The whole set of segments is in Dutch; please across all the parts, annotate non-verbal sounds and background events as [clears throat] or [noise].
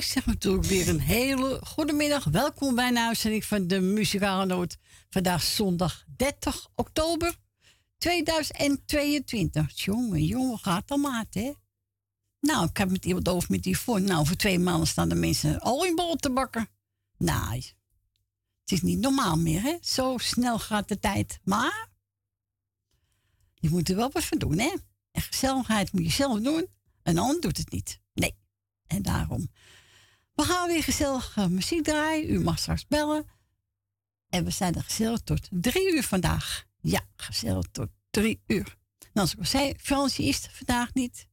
ik zeg natuurlijk weer een hele goede middag. Welkom bij een uitzending van de Muzikale Noot. Vandaag zondag 30 oktober 2022. Jongen, jongen, gaat al maat, hè? Nou, ik heb met iemand over met die voor. Nou, voor twee maanden staan de mensen al in bol te bakken. Nou, het is niet normaal meer, hè? Zo snel gaat de tijd. Maar je moet er wel wat van doen, hè? En gezelligheid moet je zelf doen. Een ander doet het niet. Nee. En daarom we gaan weer gezellig muziek draaien. U mag straks bellen. En we zijn er gezellig tot drie uur vandaag. Ja, gezellig tot drie uur. Nou, zoals ik al zei, Fransje is er vandaag niet.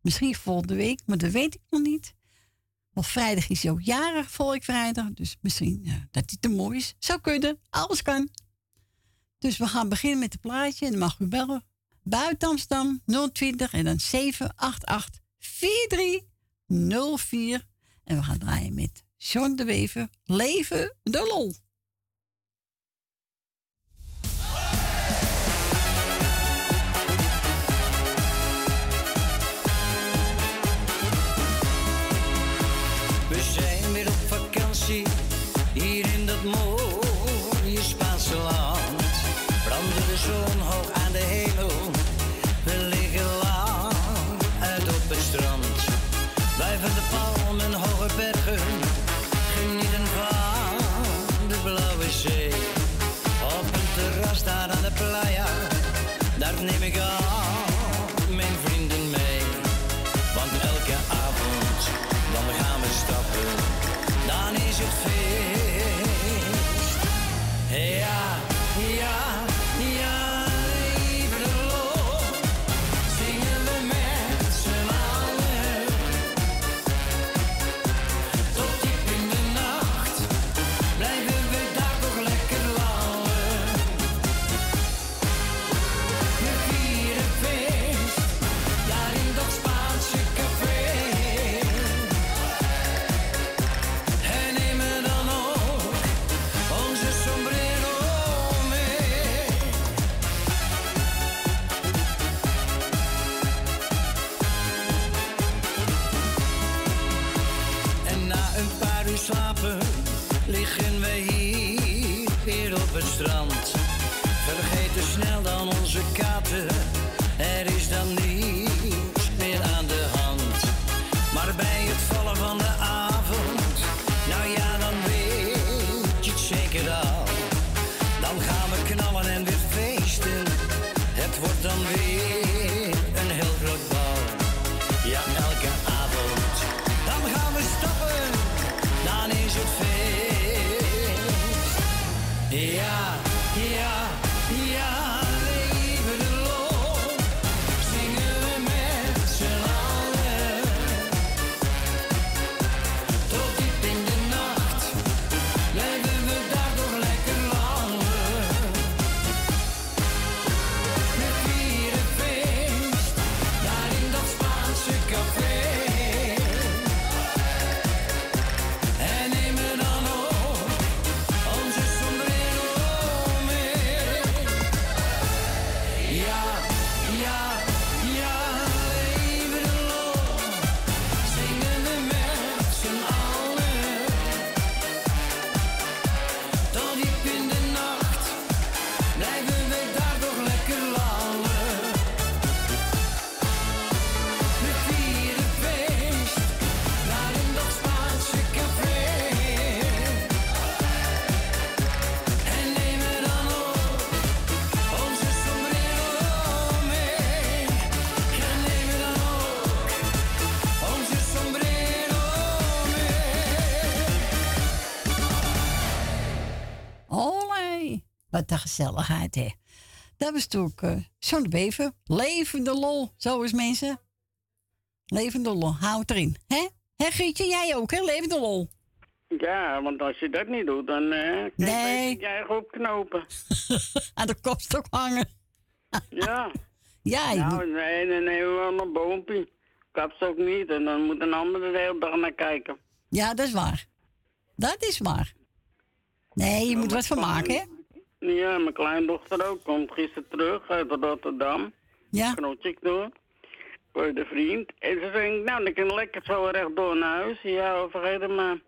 Misschien volgende week, maar dat weet ik nog niet. Want vrijdag is hij ook jarig, volgende vrijdag. Dus misschien uh, dat hij te mooi is. Zou kunnen, alles kan. Dus we gaan beginnen met het plaatje. En dan mag u bellen. Buiten Amsterdam 020 en dan 788 4304. En we gaan draaien met John de Wever. Leven de lol. je cache. De gezelligheid, hè. Dat was natuurlijk uh, zo'n beven. Levende lol, zo is mensen. Levende lol, houd erin. Hè? Hè, Gietje, jij ook, hè? Levende lol. Ja, want als je dat niet doet, dan uh, nee. jij opknopen. [laughs] Aan de kopstok hangen. [laughs] ja. Ja, je nou, nee, nee, nee, wel een boompje. Kapstok niet en dan moet een ander de hele dag naar kijken. Ja, dat is waar. Dat is waar. Nee, je moet wat van maken, hè? Ja, mijn kleindochter ook. Komt gisteren terug uit Rotterdam. Ja. Knotje door. Voor de vriend. En ze zei, nou, dan kan lekker zo rechtdoor naar huis. Ja, vergeet het maar.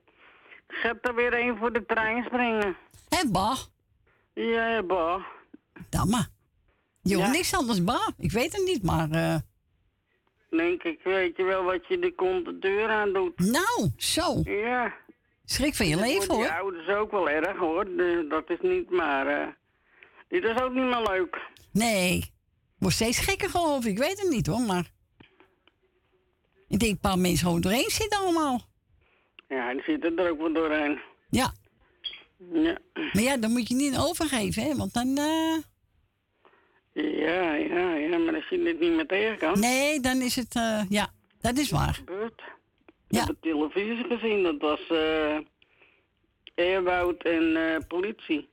Zet er weer een voor de trein springen. Hé, bah. Ja, bah. Damme. Je ja. niks anders, bah. Ik weet het niet, maar... Uh... Denk ik, weet je wel wat je de deur aan doet. Nou, zo. Ja. Schrik van je leven, hoor. Ja, dat is ook wel erg, hoor. dat is niet maar... Uh, dit is ook niet meer leuk. Nee. Wordt steeds gekker, geloof ik. Ik weet het niet, hoor, maar... Ik denk een paar mensen gewoon doorheen zitten allemaal. Ja, die zitten er ook wel doorheen. Ja. Ja. Maar ja, dan moet je niet overgeven, hè? Want dan... Uh... Ja, ja, ja. Maar als je dit niet meer tegen kan... Nee, dan is het... Uh, ja, dat is waar. Gebeurt. Ik heb de televisie gezien. Dat was uh, Eerwoud en uh, politie.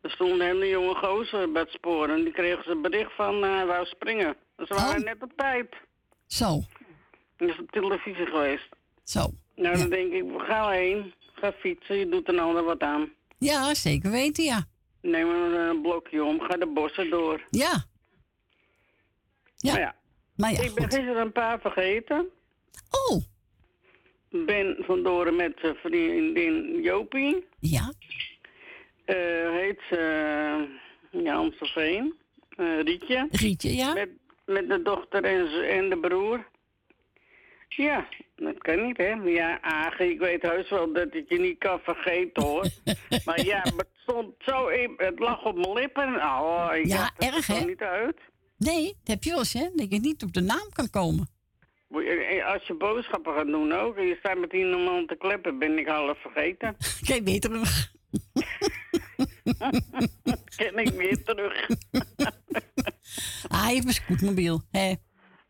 Er stond een hele jonge gozer bij het spoor. En die kregen ze bericht van uh, wou springen. Dus ze waren oh. net op tijd. Zo. Dat is op televisie geweest. Zo. Nou, dan denk ik, we gaan heen. Ga fietsen, je doet er ander wat aan. Ja, zeker weten, ja. Neem een blokje om, ga de bossen door. Ja. Ja. Maar ja. Maar ja ik ben gisteren een paar vergeten. Oh. Ben vandoor met zijn vriendin Jopie. Ja. Uh, heet ze uh, ja, Amstelveen. Uh, Rietje. Rietje, ja. Met, met de dochter en, en de broer. Ja, dat kan niet, hè. Ja, Agen, ik weet heus wel dat ik je niet kan vergeten, hoor. [laughs] maar ja, het stond zo in, het lag op mijn lippen. Oh, ik ja, erg, hè? niet uit. Nee, dat heb je wel eens, hè. Dat je niet op de naam kan komen. Als je boodschappen gaat doen ook, en je staat met iemand man te kleppen, ben ik half vergeten. Kijk weer terug. Ken ik weer terug. [laughs] ah, heeft mijn scootmobiel, hè.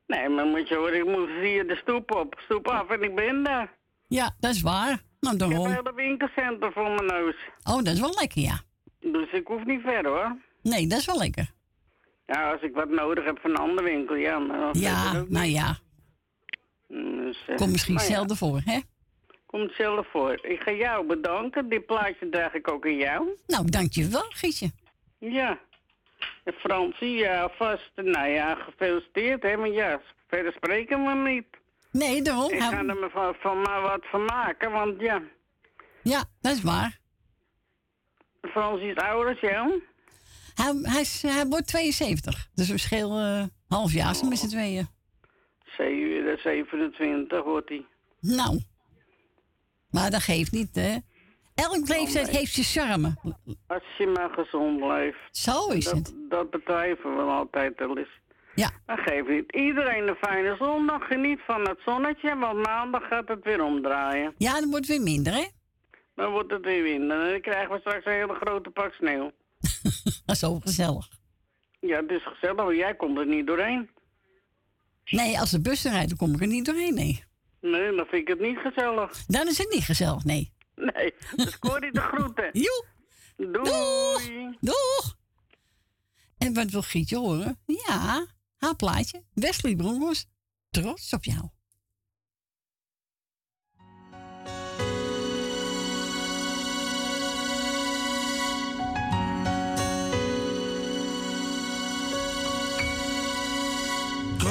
Nee, maar moet je horen, ik moet hier de stoep op, stoep af en ik ben daar. Ja, dat is waar. Nou, daarom. Ik heb een hele winkelcentrum voor mijn neus. Oh, dat is wel lekker, ja. Dus ik hoef niet ver, hoor. Nee, dat is wel lekker. Ja, als ik wat nodig heb van een andere winkel, ja. Maar ja, nou ja. Dus, uh, Komt misschien nou zelden voor, hè? Komt zelden voor. Ik ga jou bedanken. Dit plaatje draag ik ook aan jou. Nou, dankjewel, Gietje. Ja. Fransie, ja, vast. Nou ja, gefeliciteerd, hè. Maar ja, verder spreken we niet. Nee, daarom. Ik ga er van, van maar wat van maken, want ja. Ja, dat is waar. Fransie is ouder als jou? Hij, hij, is, hij wordt 72. Dus we schelen uh, half jaar oh. met z'n tweeën. 27 wordt hij. Nou. Maar dat geeft niet, hè? Elk leeftijd heeft je charme. Als je maar gezond blijft. Zo is dat, het. Dat betwijfelen we altijd wel eens. Ja. Dat geeft niet. Iedereen een fijne zondag. Geniet van het zonnetje, want maandag gaat het weer omdraaien. Ja, dan wordt het weer minder, hè? Dan wordt het weer minder. En dan krijgen we straks een hele grote pak sneeuw. [laughs] dat is zo gezellig. Ja, het is gezellig, maar jij komt er niet doorheen. Nee, als de bus rijdt, dan kom ik er niet doorheen, nee. Nee, dan vind ik het niet gezellig. Dan is het niet gezellig, nee. Nee, dus Corrie de groeten. [laughs] Joe. Doei. Doeg. Doeg. En wat wil Gietje horen? Ja, haar plaatje. Wesley Bronkhorst, trots op jou.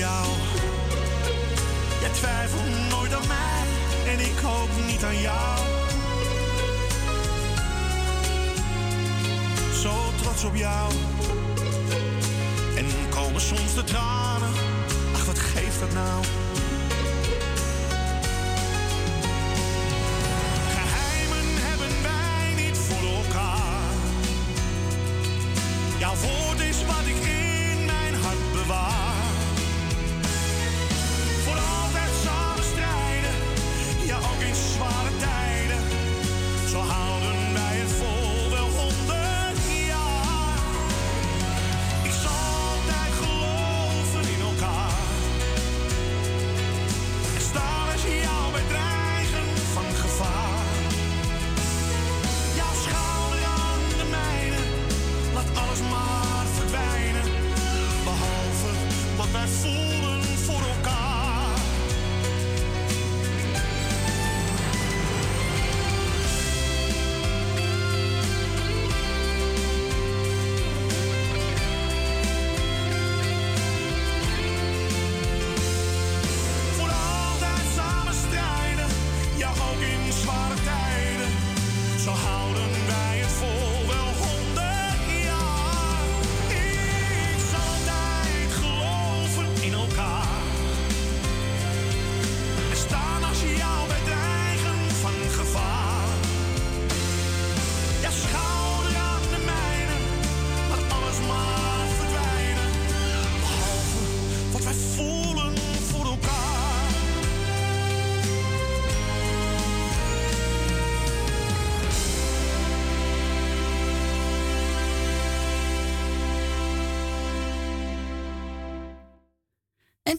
Jou. Jij twijfelt nooit aan mij en ik ook niet aan jou. Zo trots op jou. En komen soms de tranen. Ach, wat geeft dat nou? Geheimen hebben wij niet voor elkaar. Jouw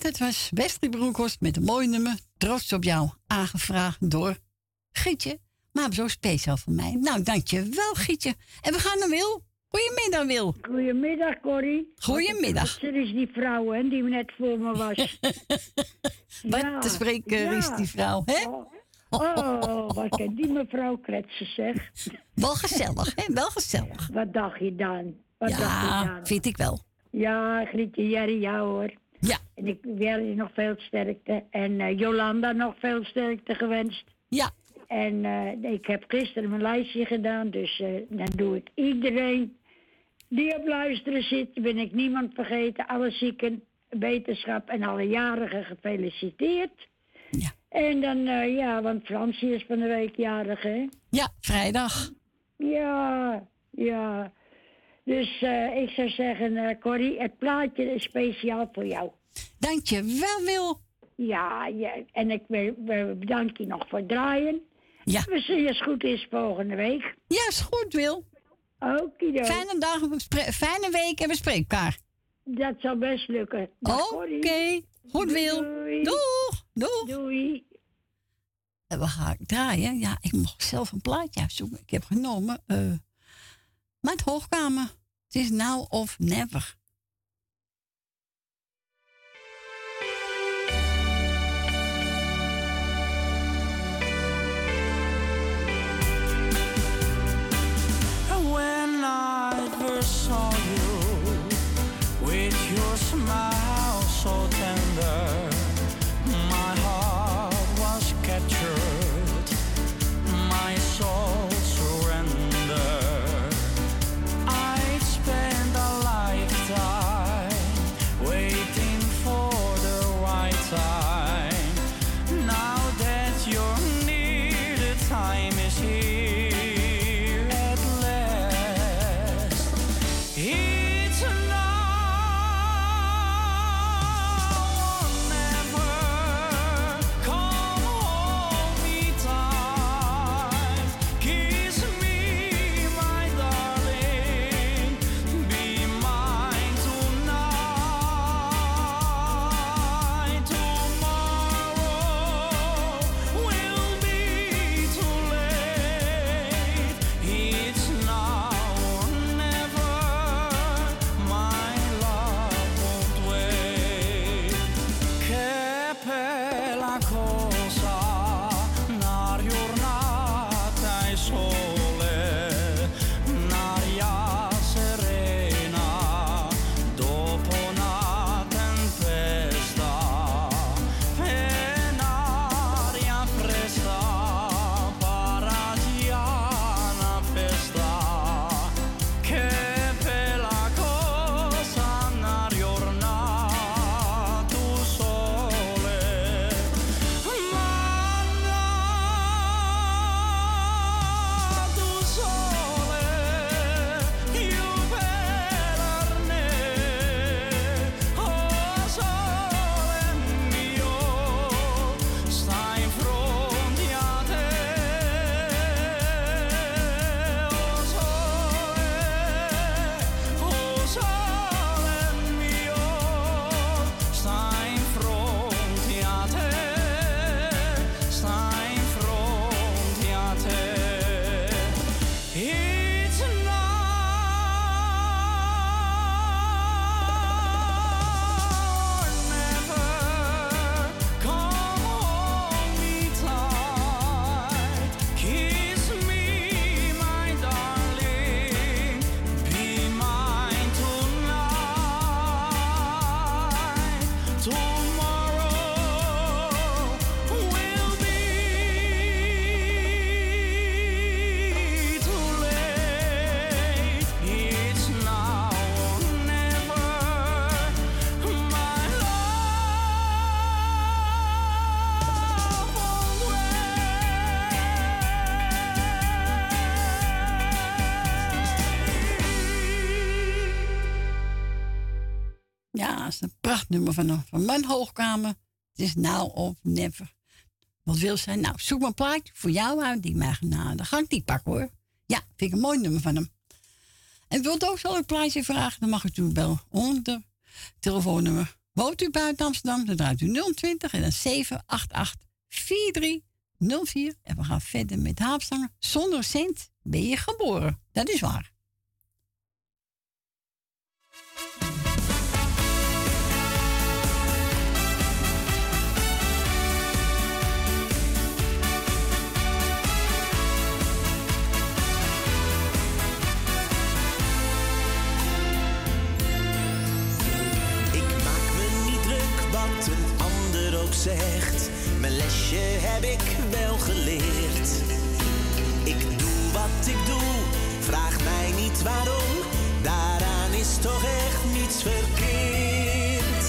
Dat was Wesley Broekhorst met een mooi nummer. Trots op jou. Aangevraagd door Gietje. Maar zo speciaal voor mij. Nou, dankjewel Gietje. En we gaan naar Wil. Goedemiddag Wil. Goedemiddag, Corrie. Goedemiddag. Wat is die vrouw, hè, die net voor me was. [laughs] Wat Ja, te spreken ja. is die vrouw, hè? Oh, wat kan die mevrouw kletsen, zeg. Wel gezellig, hè? Wel gezellig. Wat dacht je dan? Wat dacht je Ja, dan? vind ik wel. Ja, Grietje, Jerry, jou hoor. Ja, En ik Jerry nog veel sterkte. En eh, Jolanda nog veel sterkte gewenst. ja. En eh, ik heb gisteren mijn lijstje gedaan, dus eh, dan doe ik iedereen die op luisteren zit, ben ik niemand vergeten. Alle zieken, wetenschap en alle jarigen gefeliciteerd. Ja. En dan, ja, want Fransie is van de week jarig, hè? Ja, vrijdag. Ja, ja. Dus eh, ik zou zeggen, eh, Corrie, het plaatje is speciaal voor jou. Dankjewel, Wil. Ja, ja en ik bedank je nog voor het draaien. Ja. We zien je als het goed is volgende week. Ja, is goed, Wil. Oké, Fijne dag, fijne week en we spreken elkaar. dat zal best lukken. Oké, goed, Wil. Doei. Doeg, doeg. Doei. En we gaan draaien. Ja, ik mocht zelf een plaatje uitzoeken. Ik heb genomen. eh met hoogkamer. Het is now of never. Prachtnummer van, van mijn hoogkamer. Het is now of never. Wat wil zijn? Nou, zoek maar een plaatje voor jou uit. Die mag naar de gang die pakken hoor. Ja, vind ik een mooi nummer van hem. En wilt ook zo een plaatje vragen? Dan mag u toe bellen onder telefoonnummer. Woont u buiten Amsterdam? Dan draait u 020 en dan 788 4304. En we gaan verder met haapstangen. Zonder cent ben je geboren. Dat is waar. Zegt. Mijn lesje heb ik wel geleerd. Ik doe wat ik doe, vraag mij niet waarom. Daaraan is toch echt niets verkeerd.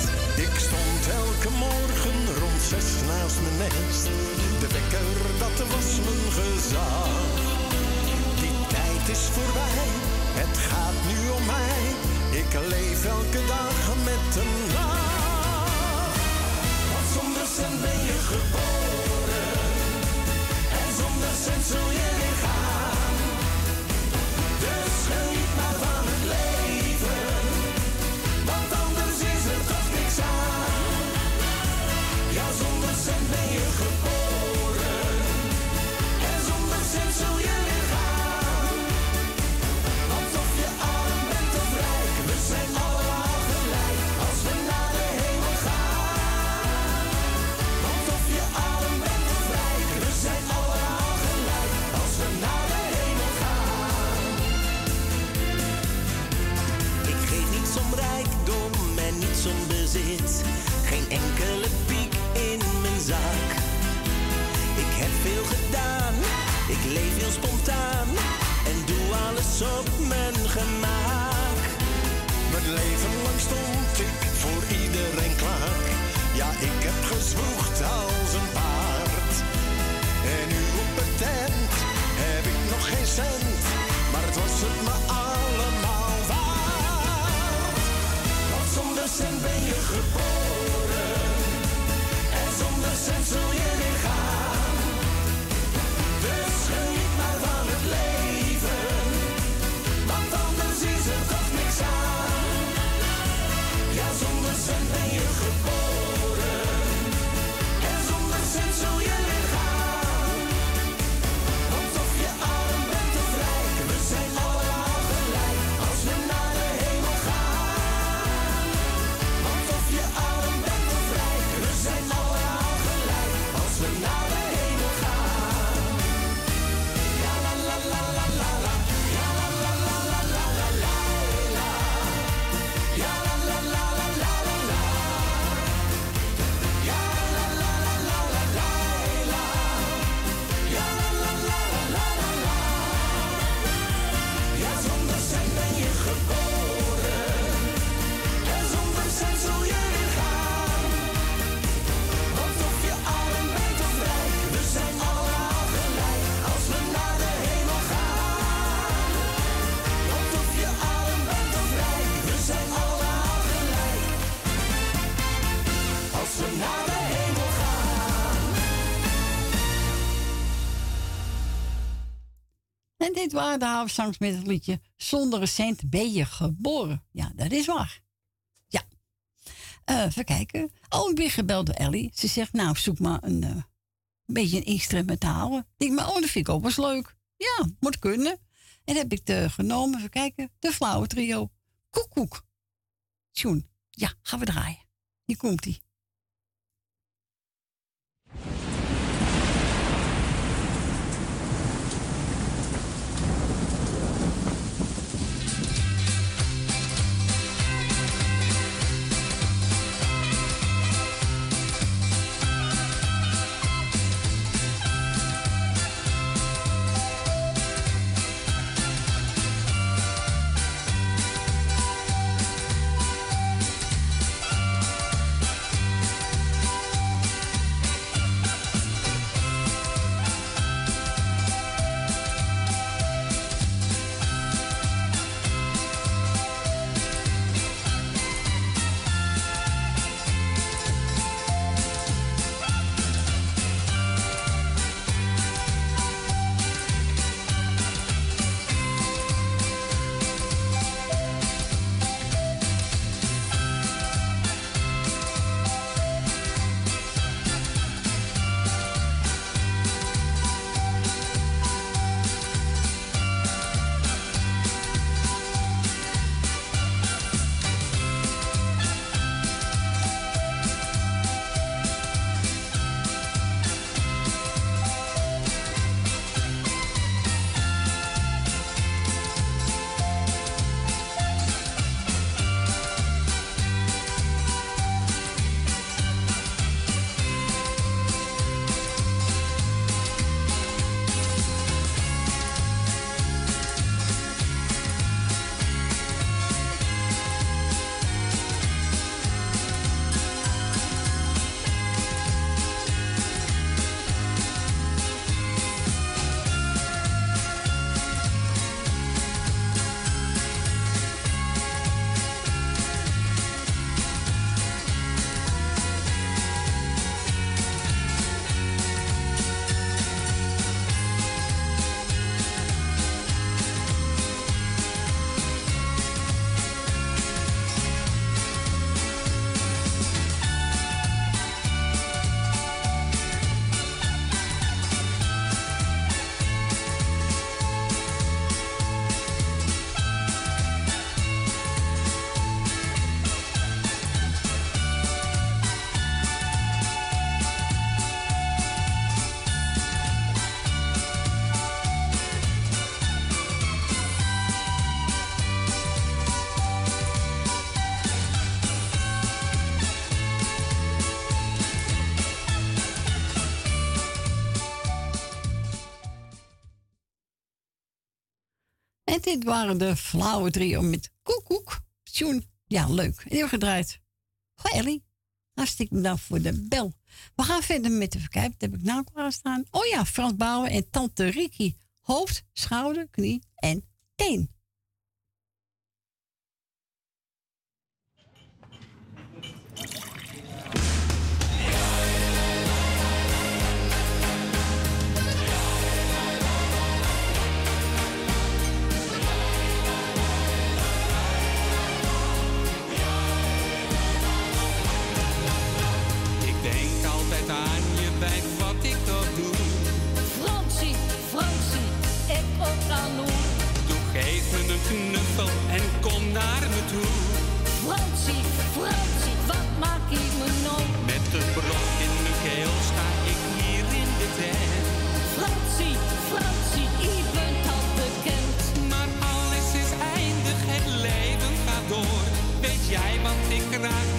Ik stond elke morgen rond zes naast mijn nest. De wekker, dat was mijn gezag. Die tijd is voorbij, het gaat nu om mij. Ik leef elke dag met een lach cent ben je geboren. En zonder cent zul je weer op mijn gemak. Mijn leven lang stond ik voor iedereen klaar. Ja, ik heb gezwoegd als een paard. En nu op het tent heb ik nog geen cent. Maar het was het me allemaal waard. Want zonder cent ben je geboren. Dit waren de havensangs met het liedje Zonder een cent ben je geboren. Ja, dat is waar. Ja. Eh, even kijken. Oh, ik ben gebeld door Ellie. Ze zegt, nou, zoek maar een, eh, beetje een instrumentaal. Ik denk, maar, oh, dat vind ik ook wel eens leuk. Ja, moet kunnen. En heb ik de genomen, even kijken. De flauwe trio. Koekoek. Tjoen. Ja, gaan we draaien. Hier komt dit waren de flauwe trio met koekoek. Tjoen. Ja, leuk. Heel gedraaid. Goh, Ellie. Hartstikke bedankt voor de bel. We gaan verder met de verkijp. Dat heb ik nou klaarstaan. Oh ja, Frans Bouwen en Tante Riki. Hoofd, schouder, knie en teen. Met een brok in mijn keel sta ik hier in de tent. Fransie, Fransie, u bent al bekend. Maar alles is eindig, het leven gaat door. Weet jij wat ik raak?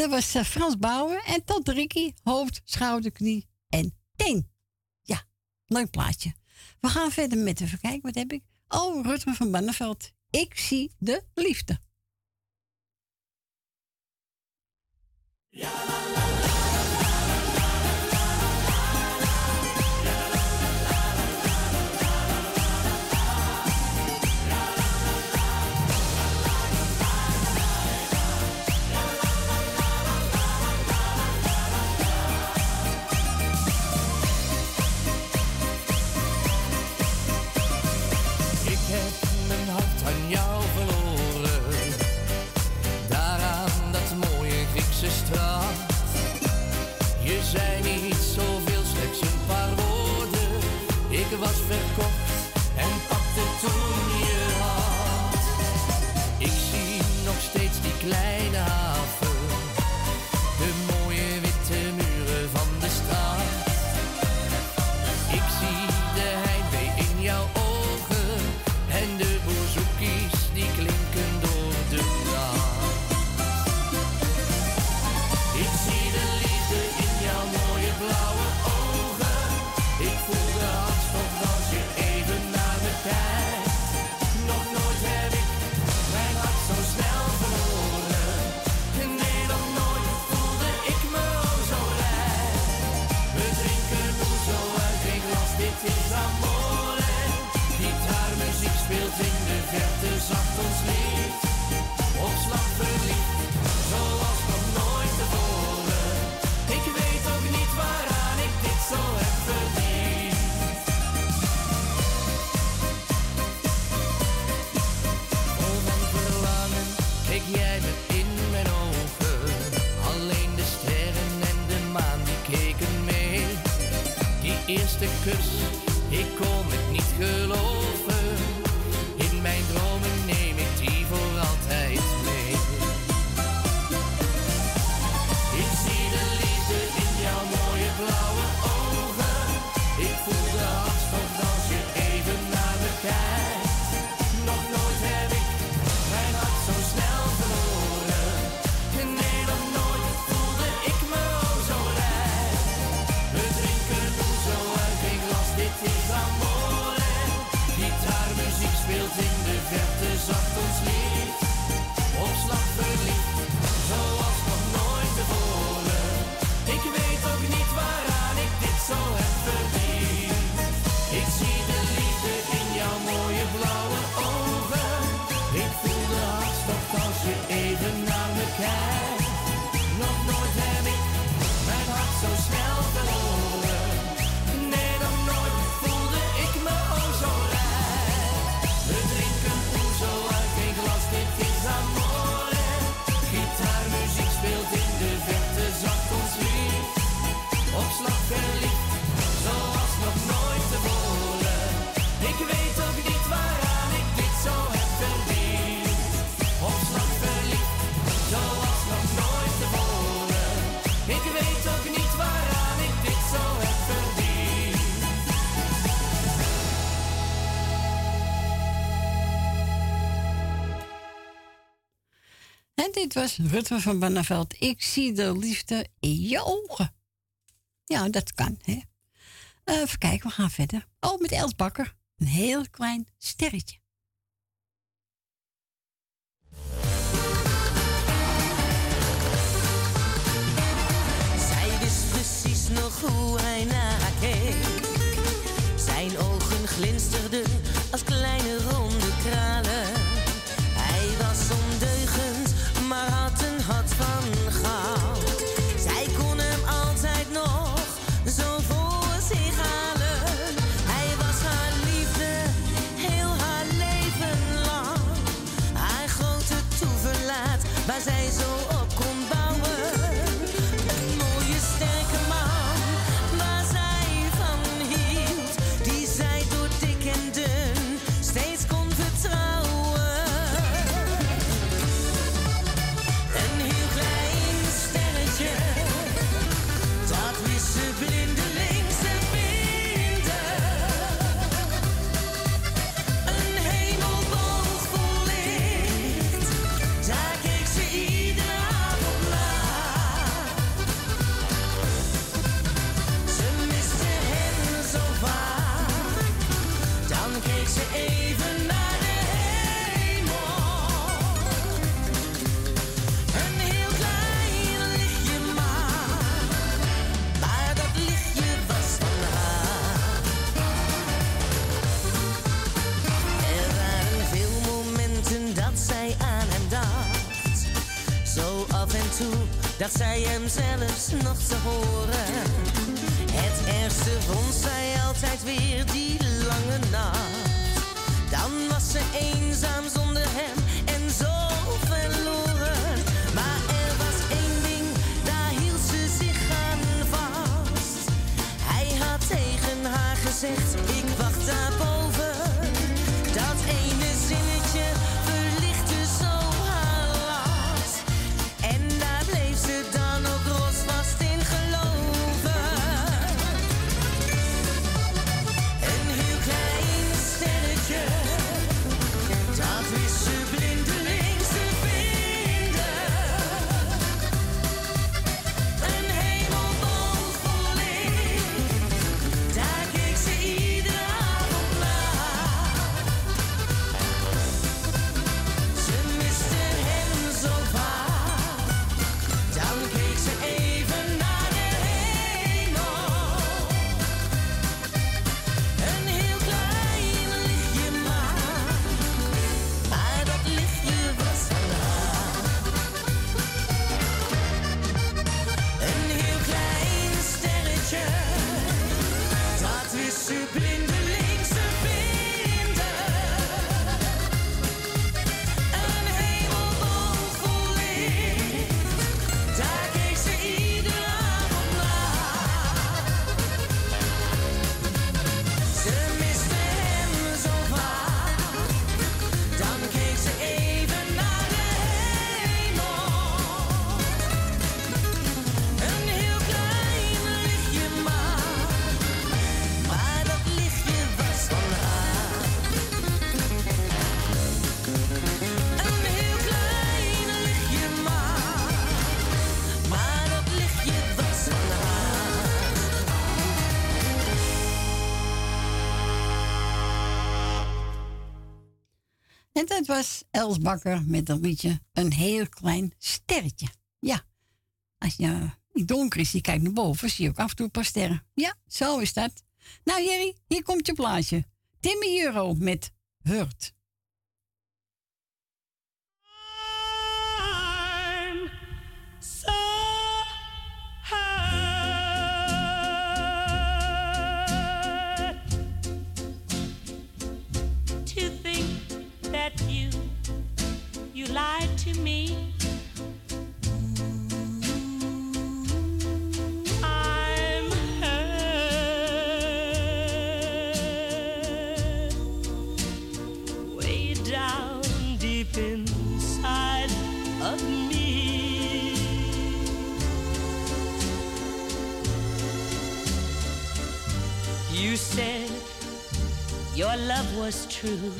Dat was eh, Frans Bouwen. En tot Ricky, hoofd, schouder, knie en teen. Ja, leuk plaatje. We gaan verder met, de kijken, wat heb ik? Oh, Rutger van Banneveld. Ik zie de liefde. was verkocht en pakte toen je hand. Ik zie nog steeds die kleine. Ik kon het niet geloven. nog nooit heb ik mijn hart zo snel verloren. was Rutger van Bannerveld. Ik zie de liefde in je ogen. Ja, dat kan, hè. Eh, even kijken, we gaan verder. Oh, met Els Bakker. Een heel klein sterretje. Zij wist precies nog hoe hij naar haar keek. Zijn ogen glinsterden En dat was Els Bakker met een liedje Een heel klein sterretje. Ja, als je niet donker is, je kijkt naar boven, zie je ook af en toe een paar sterren. Ja, zo is dat. Nou Jerry, hier komt je plaatje. Timmy Euro met Hurt. Was true.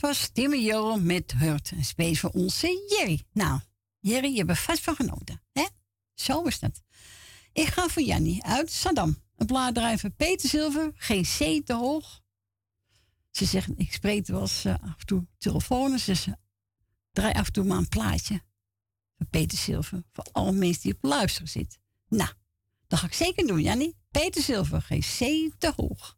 Dat was Timmy Joram met Hurt. Een space voor onze Jerry. Nou, Jerry, je hebt er vast van genoten. hè? Zo is dat. Ik ga voor Jannie uit Saddam. Een blaaddrijver Peter Zilver. Geen C te hoog. Ze zegt, ik spreek wel eens eh, af en toe telefoon. Ze zegt, draai af en toe maar een plaatje. Van Peter Zilver. Voor alle mensen die op luisteren zitten. Nou, dat ga ik zeker doen, Jannie. Peter Zilver. Geen C te hoog.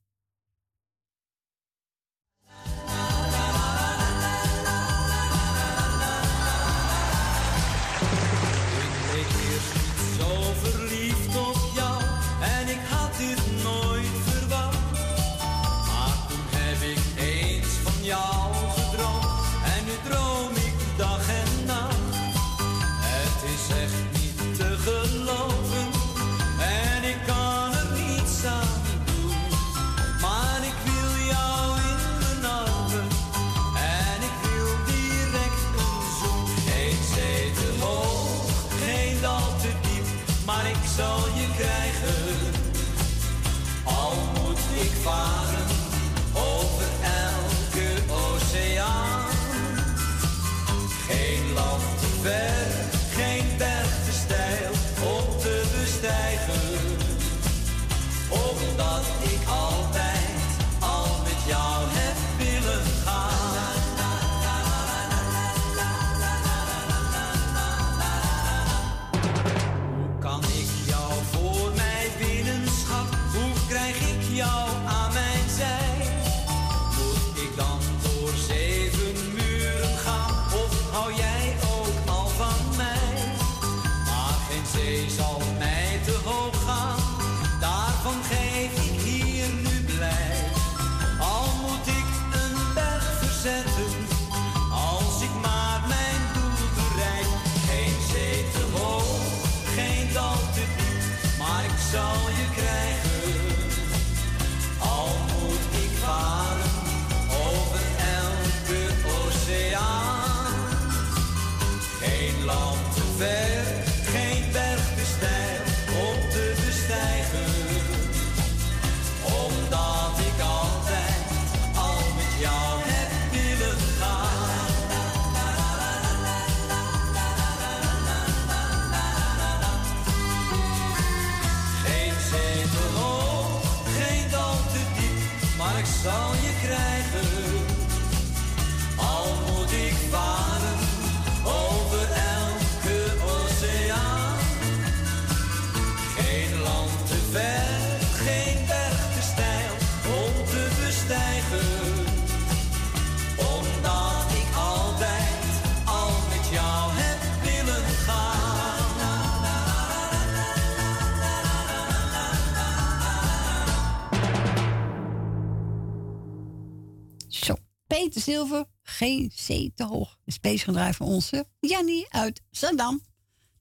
zilver geen te hoog. Een space van onze Jannie uit Zandam.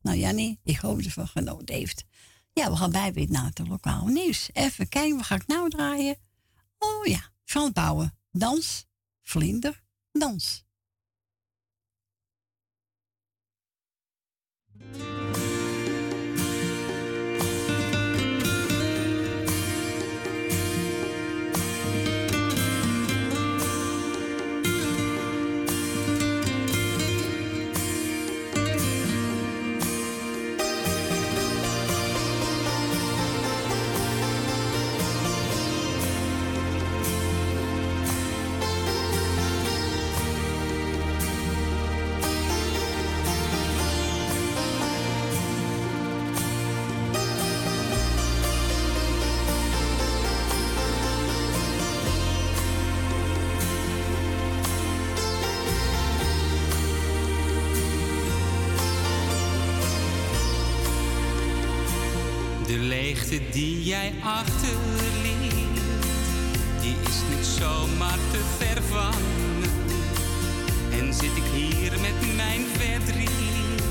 Nou Jannie, ik hoop dat je van genoten heeft. Ja, we gaan bij weer naar het lokale nieuws. Even kijken, wat ga ik nou draaien? Oh ja, van Bouwen. Dans, vlinder, dans. achterliet. Die is niet zomaar te vervangen. En zit ik hier met mijn verdriet,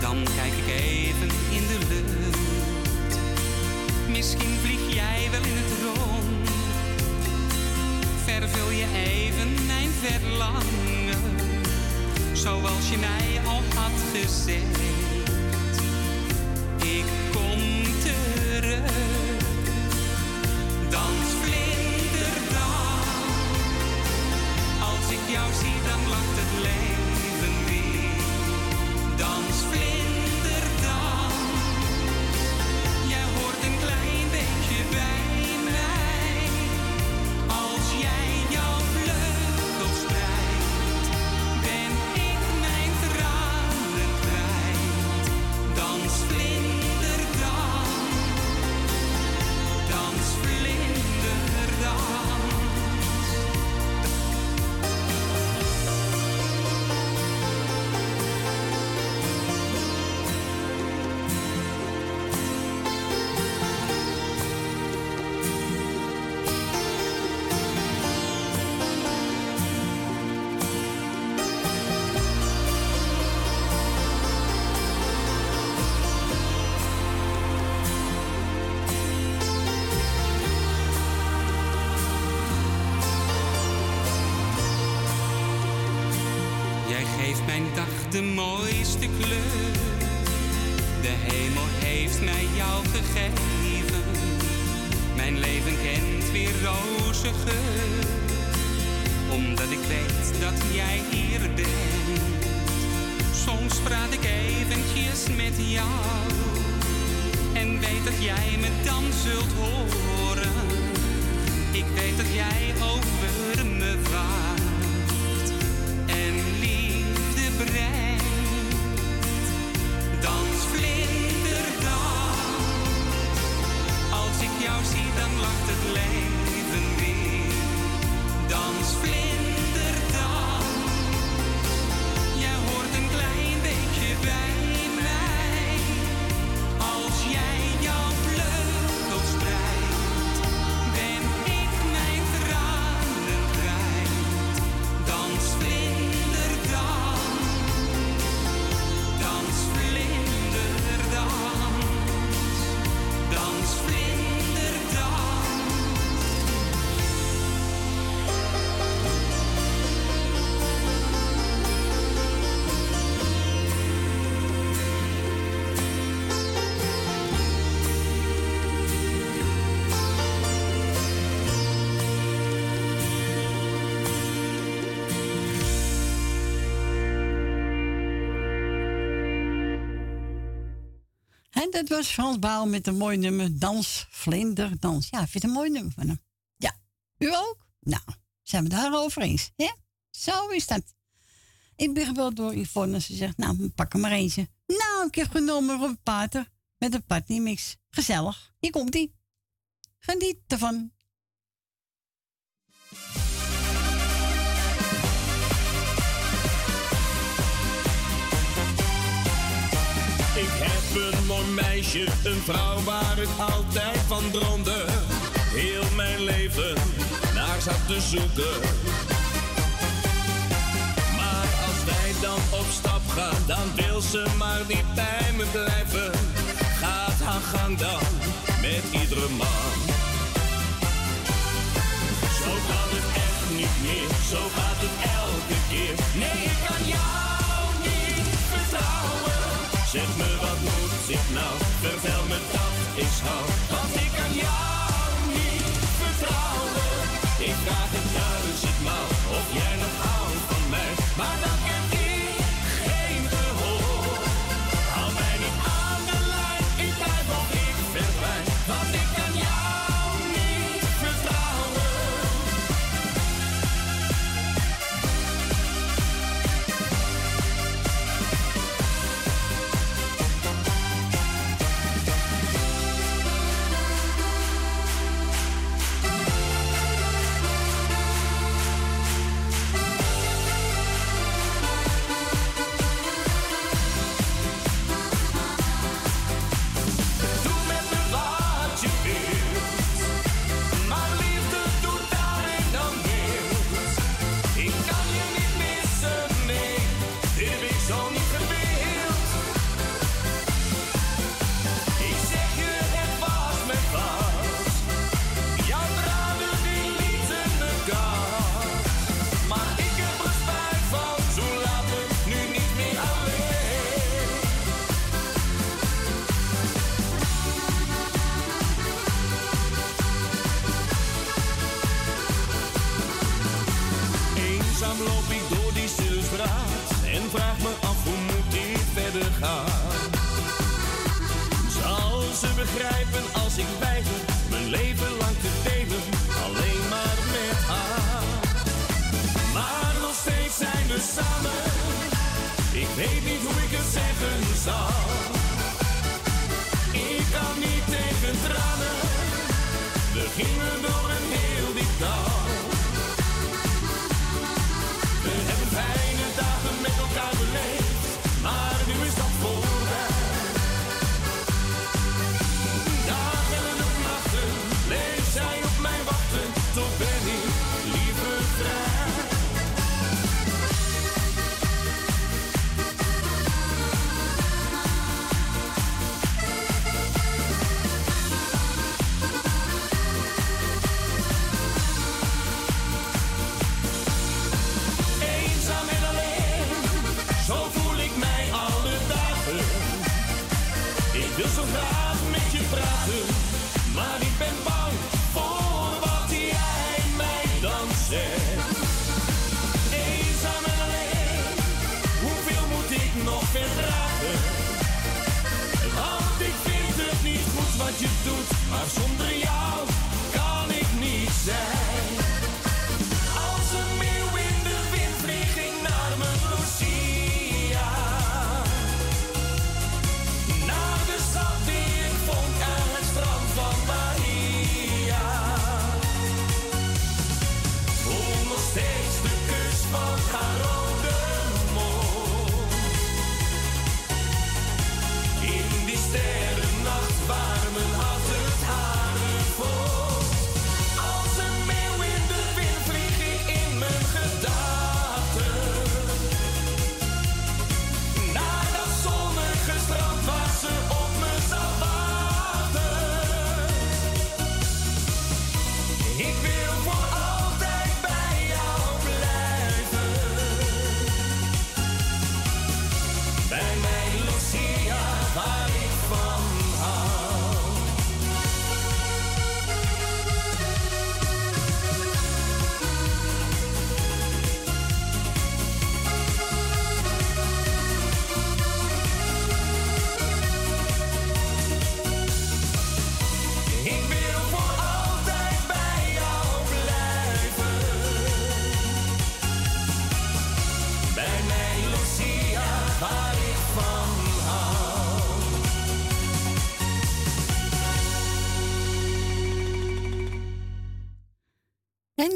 dan kijk ik even in de lucht. Misschien vlieg jij wel in het rond. Vervul je even mijn verlangen, zoals je mij al had gezegd is de kleur. Dat was Frans Baal met een mooi nummer, Dans, vlinder dans', Ja, vind je een mooi nummer van hem? Ja. U ook? Nou, zijn we daarover eens, hè? Zo is dat. Ik ben gebeld door Yvonne. Ze zegt, nou, pak er maar eentje. Nou, ik heb genomen een Pater met een partymix. Gezellig. Hier komt-ie. Geniet ervan. Een vrouw waar ik altijd van droomde. Heel mijn leven naar zat te zoeken. Maar als wij dan op stap gaan, dan wil ze maar niet bij me blijven. Gaat haar gang dan met iedere man. Eenzaam loop ik door die stille straat en vraag me af hoe moet dit verder gaan. Zal ze begrijpen als ik weiger mijn leven lang te delen, alleen maar met haar. Maar nog steeds zijn we samen, ik weet niet hoe ik het zeggen zal. Ik kan niet tegen tranen, we gingen door een heel diep dal.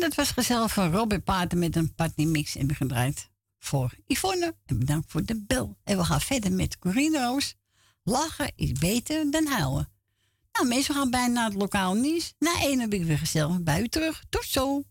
dat was gezellig van Robin Paten met een partymix en we voor Yvonne. En bedankt voor de bel. En we gaan verder met Corine Roos. Lachen is beter dan huilen. Nou, mensen gaan bijna naar het lokaal nieuws. Na één heb ik weer gezellig bij u terug. Tot zo!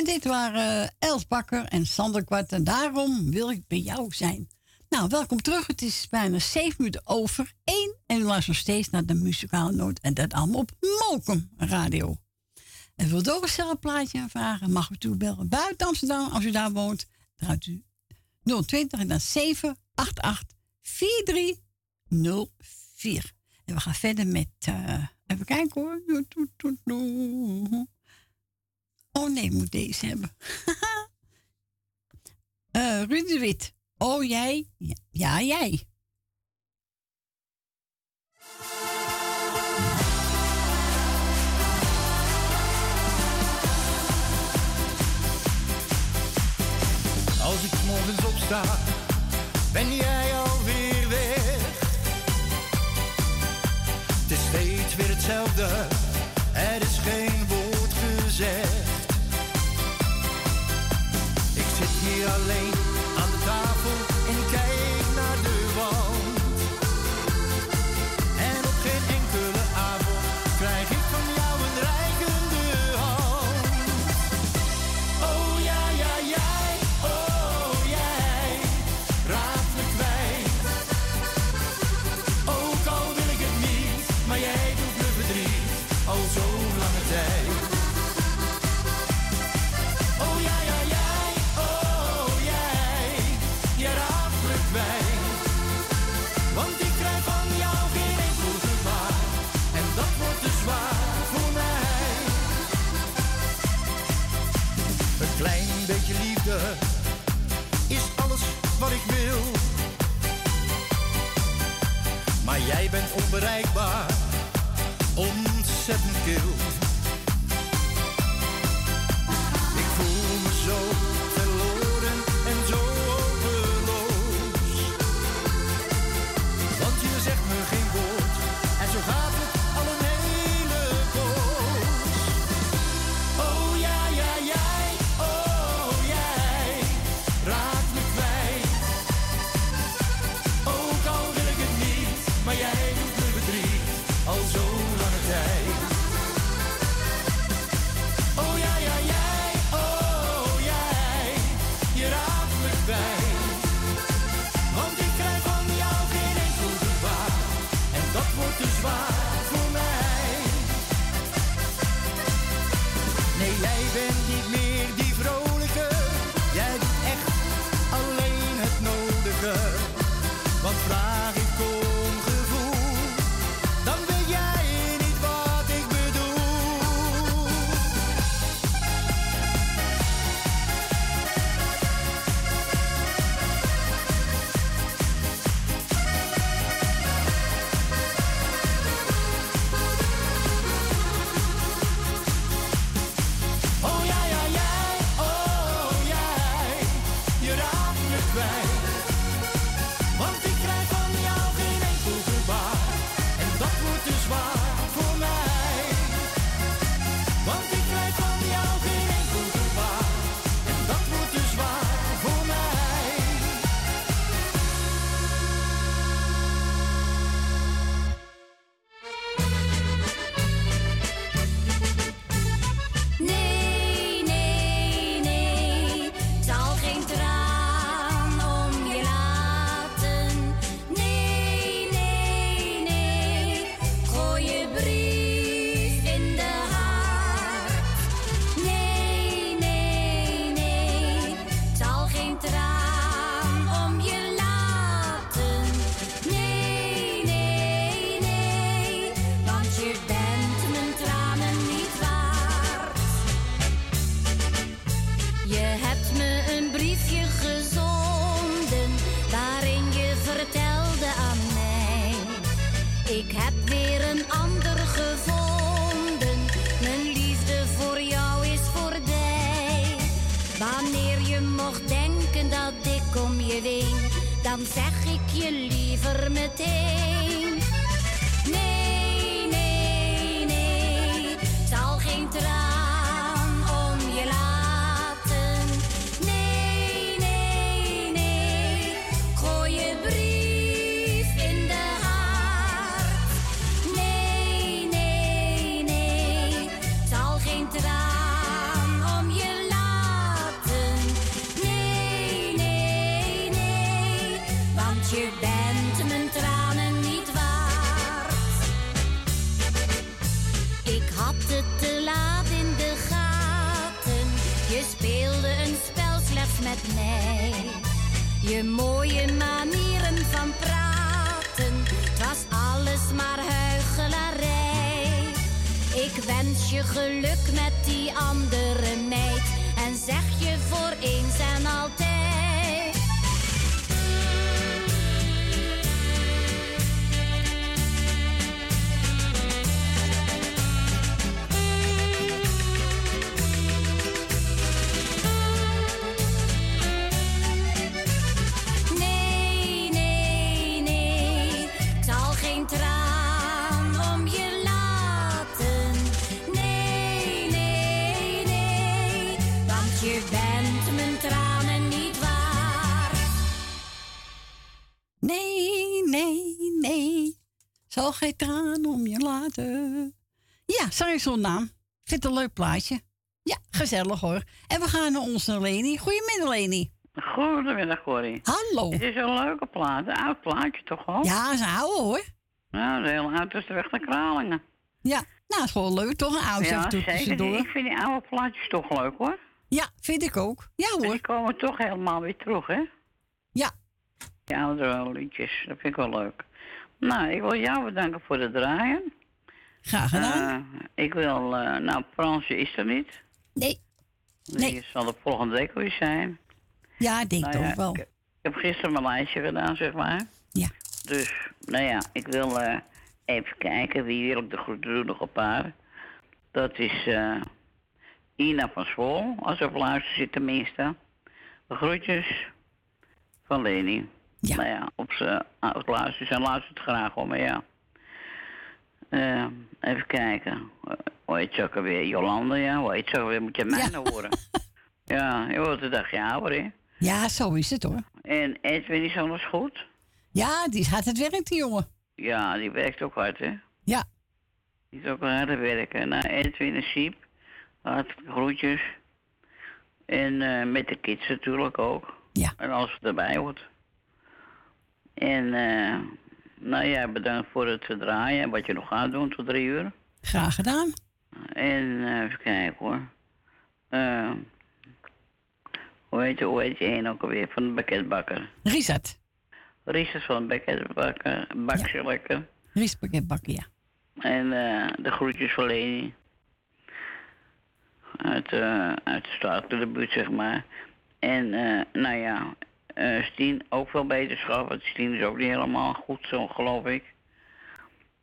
En dit waren Els Bakker en Sander Kwart. En daarom wil ik bij jou zijn. Nou, welkom terug. Het is bijna 7 minuten over 1. En u luistert nog steeds naar de muzikale noot. En dat allemaal op Mokum Radio. En wilt ook een plaatje aanvragen? Mag u toebellen buiten Amsterdam als u daar woont. Draait u 020 en dan 788 4304. En we gaan verder met. Eh, even kijken hoor. Oh nee, ik moet deze hebben. uh, [laughs] Ruud de Wit. Oh jij? ja, ja jij. Als ik morgens opsta, ben jij alweer weg. Het is steeds weer hetzelfde, darling. onbereikbaar, ontzettend kil. Ik voel me zo naam. Vind het een leuk plaatje. Ja, gezellig hoor. En we gaan naar onze Leni. Goedemiddag, Leni. Goedemiddag, Corrie. Hallo. Het is een leuke plaat, een oud plaatje toch wel? Ja, is een oude hoor. Nou, is heel oud, is de weg naar Kralingen. Ja, nou, is gewoon leuk toch? Een oud ja, zeker. Ik vind die oude plaatjes toch leuk hoor. Ja, vind ik ook. Ja hoor. Die komen toch helemaal weer terug, hè? Ja. Die oudere liedjes, dat vind ik wel leuk. Nou, ik wil jou bedanken voor het draaien. Graag gedaan. Eh, ik wil, eh, nou, Fransje is er niet. Nee. Die zal de volgende week weer zijn. Ja, ik denk Nou toch wel. Ik, ik heb gisteren mijn lijstje gedaan, zeg maar. Ja. Dus, nou ja, ik wil eh, even kijken wie wil ik de groeten doen nog een paar. Dat is Ina van Zwol, als ze op luister zit tenminste. De groetjes van Leni. Ja. Nou ja, op ze op luistert. Zij luistert graag hoor, maar ja. Eh, even kijken. Hoe heet ze ook alweer? Jolanda, ja. Hoe heet ze alweer? Moet je mij nou horen? [laughs] Ja, je wordt een dagje ouder, hè? Ja, zo is het hoor. En Edwin is alles goed? Ja, die gaat het werk, die jongen. Ja, die werkt ook hard, hè? Ja. Die is ook hard aan het werken. Nou, Edwin en Siep, hartelijke groetjes. En eh, met de kids natuurlijk ook. Ja. En alles wat erbij hoort. En, eh, nou ja, bedankt voor het draaien en wat je nog gaat doen tot drie uur. Graag gedaan. En eh, even kijken hoor. Eh, hoe heet je, hoe heet je een ook alweer van de pakketbakker? Richard. Richard van de pakketbakker, bakje lekker. Ries pakketbakken, ja. En eh, de groetjes van Leni. Uit, uit de stad, de buurt, zeg maar. En, eh, nou ja, eh Stien ook veel beterschap. Want Stien is ook niet helemaal goed, zo geloof ik.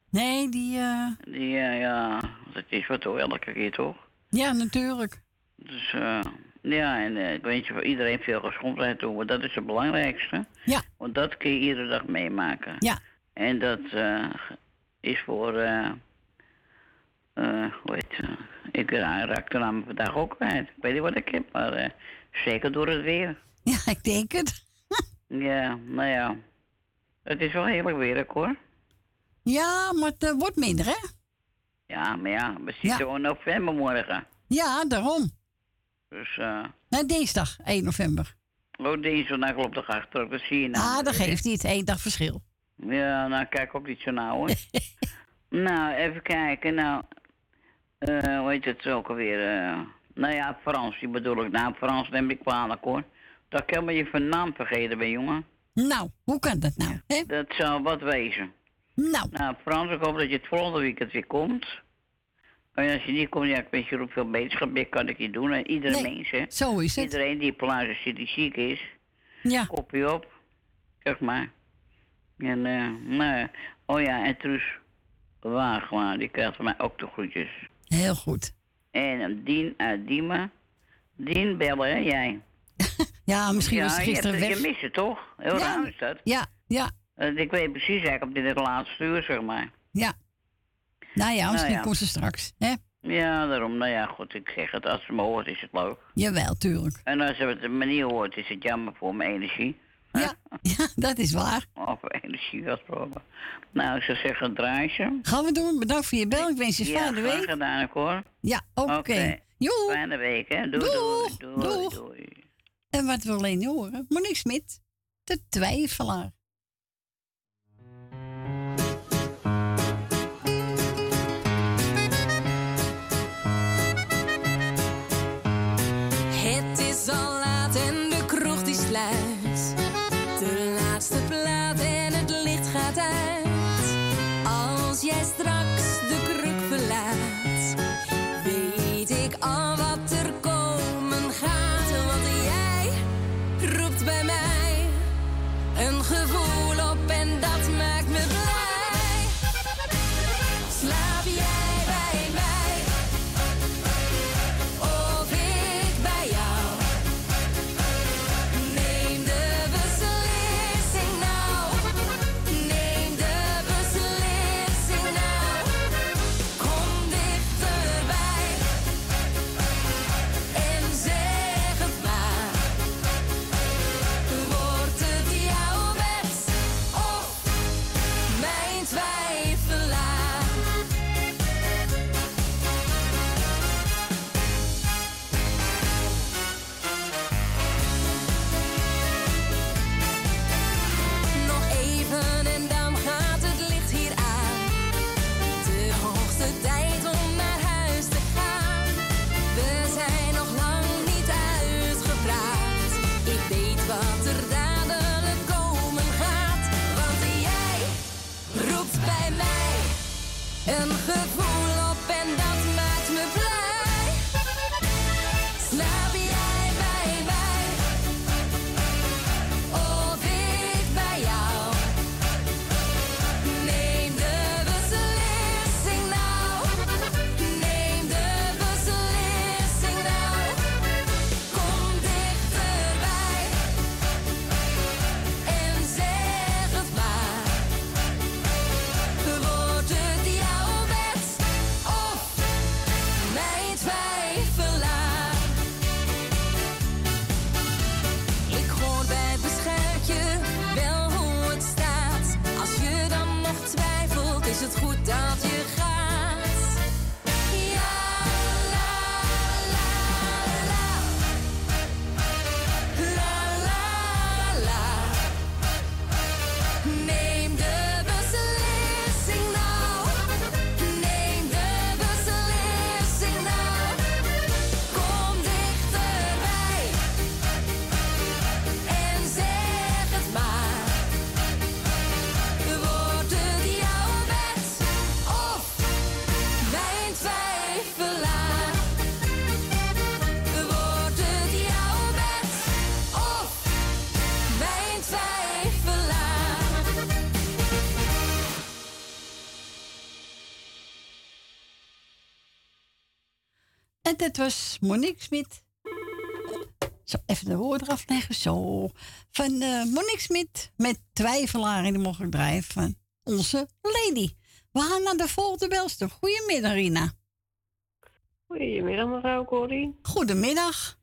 Nee, die... eh, Die, eh, ja, dat is wat toch elke keer, toch? Ja, natuurlijk. Dus, eh, ja, en ik wens je voor iedereen veel gezondheid toe. Want dat is het belangrijkste. Ja. Want dat kun je iedere dag meemaken. Ja. En dat is voor, eh hoe heet het? Ik ra- raak de naam vandaag ook kwijt. Ik weet niet wat ik heb, maar zeker door het weer. Ja, ik denk het. Ja, nou ja. Het is wel heerlijk weer, ook, hoor. Ja, maar het eh, wordt minder, hè? Ja, maar ja, we zitten gewoon november morgen. Ja, daarom. Dus, eh, Nee, dinsdag, 1 november. oh, dinsdag, nou klopt de achter, dat zie je nou. Ah, dat geeft niet. één dag verschil. Ja, nou kijk ook niet zo nauw hoor. [laughs] nou, even kijken. Nou, eh hoe heet het ook alweer? eh nou ja, Frans, die bedoel ik. Nou, Frans neem ik kwalijk hoor. Dat ik helemaal je van naam vergeten ben, jongen. Nou, hoe kan dat nou? Hè? Dat zou wat wezen. Nou. Nou, Frans, ik hoop dat je het volgende weekend weer komt. En als je niet komt, ja, ik wens je ook veel beterschap. Meer kan ik niet doen. En iedere Nee, mens, hè. zo is het. Iedereen die op Plaza zit, die ziek is. Ja. Kopje op. Zeg maar. En, eh, nou ja. Oh ja, en Truus Wagelaar, die krijgt van mij ook de groetjes. Heel goed. En eh, Dien uit Diemen. Dien bellen, hè, jij? [laughs] Ja, misschien ja, was het je gisteren hebt- weg. Je mist het toch? Heel Ja. raar is dat. Ja, ja, ik weet precies eigenlijk op dit het laatste uur, zeg maar. ja. Nou ja, misschien ja. komt ze straks. Hè? Ja, daarom. Nou ja, goed, ik zeg het. Als ze me hoort, is het leuk. Jawel, tuurlijk. En als ze het op manier hoort, is het jammer voor mijn energie. Ja, [laughs] ja, dat is waar. Over energie gesproken. Nou, ik zou zeggen, draai ze. Gaan we doen. Bedankt voor je bel. Ik wens je een Ja, fijne week. gedaan, ik hoor. Ja, oké. Joe. Fijne week, hè. Doei, doei, doei. En wat wil alleen horen? Monique Smit, de twijfelaar. En dat was Monique Smit. Zo, even de woorden afleggen. Zo. Van eh, Monique Smit met Twijfelaar in de draaien van onze Lady. We gaan naar de volgende belster. Goedemiddag, Rina. Goedemiddag, mevrouw Corrie. Goedemiddag.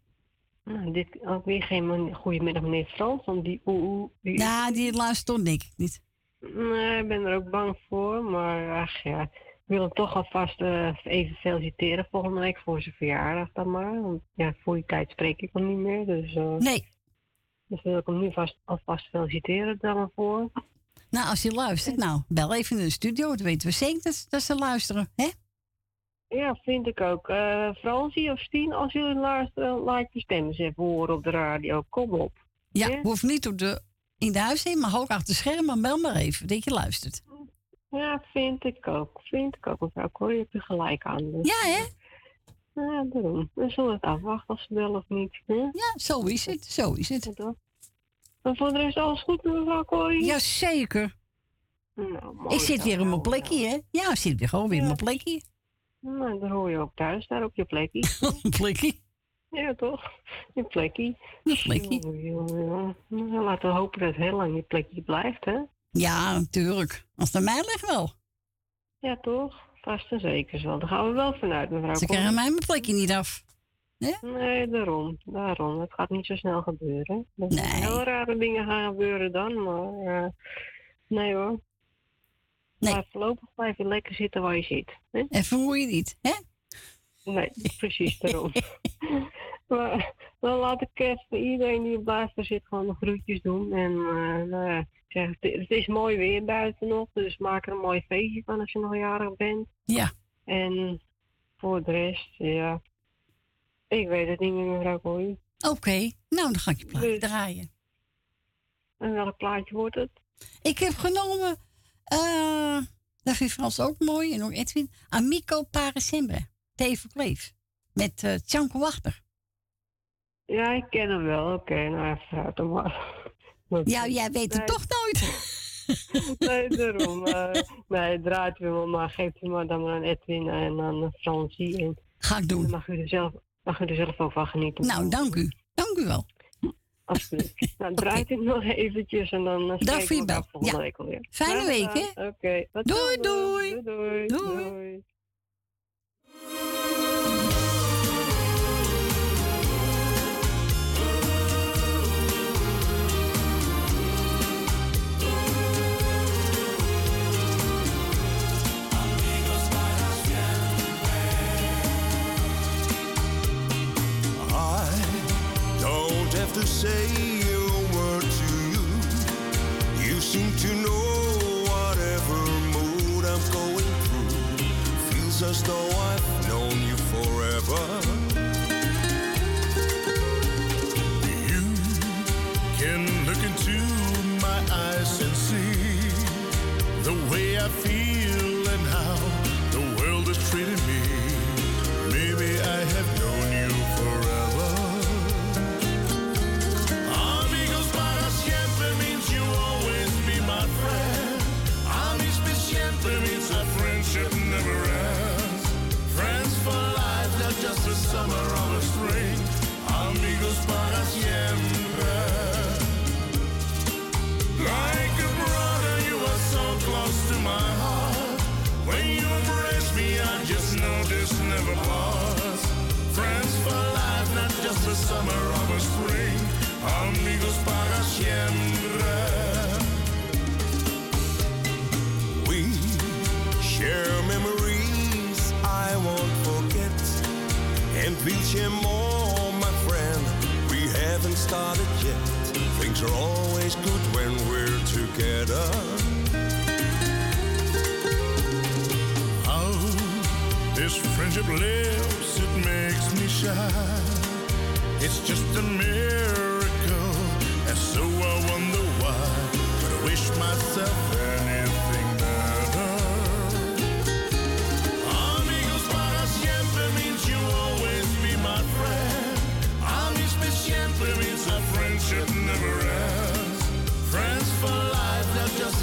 Nou, dit ook weer geen goedemiddag, meneer Frans, want die oe. Die... Ja, die luistert denk ik niet. Nee, ik ben er ook bang voor, maar ach ja. Ik wil hem toch alvast eh, even feliciteren volgende week voor zijn verjaardag dan maar. Want ja, voor die tijd spreek ik hem niet meer, dus... eh, nee. Dus wil ik hem nu vast, alvast feliciteren dan maar voor. Nou, als je luistert, nou, bel even in de studio. Dan weten we zeker dat, dat ze luisteren, hè? Ja, vind ik ook. Eh Fransie of Stien, als jullie luisteren, laat je stem eens even horen op de radio. Kom op. Ja, hoeft niet op de, in de huis heen, maar ook achter het scherm. Maar bel maar even, dat je luistert. Ja, vind ik ook. Vind ik ook, mevrouw Corrie. Heb je gelijk aan. Dus, Ja, hè? Ja, daarom. We zullen het afwachten als ze bellen of niet. Hè? Ja, zo is het. Zo is het. En voor de rest alles goed, mevrouw Corrie? Jazeker. Nou, mooi Ik zit weer op mijn plekje, hè? Ja, ik zit weer gewoon weer op mijn plekje. Nou, dan hoor je ook thuis, daar op je plekje. [laughs] plekje? Ja, toch? Je plekje. Je plekje. Jongen. Nou, laten we hopen dat het heel lang je plekje blijft, hè? Ja, natuurlijk. Als het aan mij ligt wel. Ja, toch? Vast en zeker wel. Daar gaan we wel vanuit, mevrouw Ze krijgen mij mijn plekje niet af. Nee, daarom. Daarom. Het gaat niet zo snel gebeuren. Er nee. heel rare dingen gaan gebeuren dan, maar... eh, nee hoor. Maar voorlopig blijf je lekker zitten waar je zit. Hè? En vermoei je niet, hè? Nee, precies daarom. [laughs] maar dan laat ik even iedereen die op luisteren zit gewoon nog groetjes doen. En eh, nou ja, zeg, het, het is mooi weer buiten nog, dus maak er een mooi feestje van als je nog jarig bent. Ja. En voor de rest, ja. Ik weet het niet meer, mevrouw Kooi. Oké, nou dan ga ik je plaatje Dus- draaien. En welk plaatje wordt het? Ik heb genomen, eh dat vind Frans ook mooi en ook Edwin, Amico Paresembre, Teven Kleef. Met eh Tjanko Wachter. Ja, ik ken hem wel. Oké, nou even vooruit dan maar. Ja, jij weet het Nee. toch nooit. [laughs] Nee, daarom. [laughs] eh, nee, draait u wel, maar geeft u maar dan maar aan Edwin en aan Francie. En Ga ik doen. Dan mag u er zelf, mag u er zelf ook van genieten. Nou, dank u. Dank u wel. Alsjeblieft. [laughs] Nou, draait u nog eventjes en dan uh, Dag voor je bel. volgende Ja. week alweer. Fijne week, hè? Oké. Doei, doei. Doei, doei. Doei. Say a word to you. You seem to know whatever mood I'm going through. Feels as though More, my friend. We haven't started yet. Things are always good when we're together. How this friendship lives, it makes me shine. It's just a miracle, and so I wonder why. But I wish myself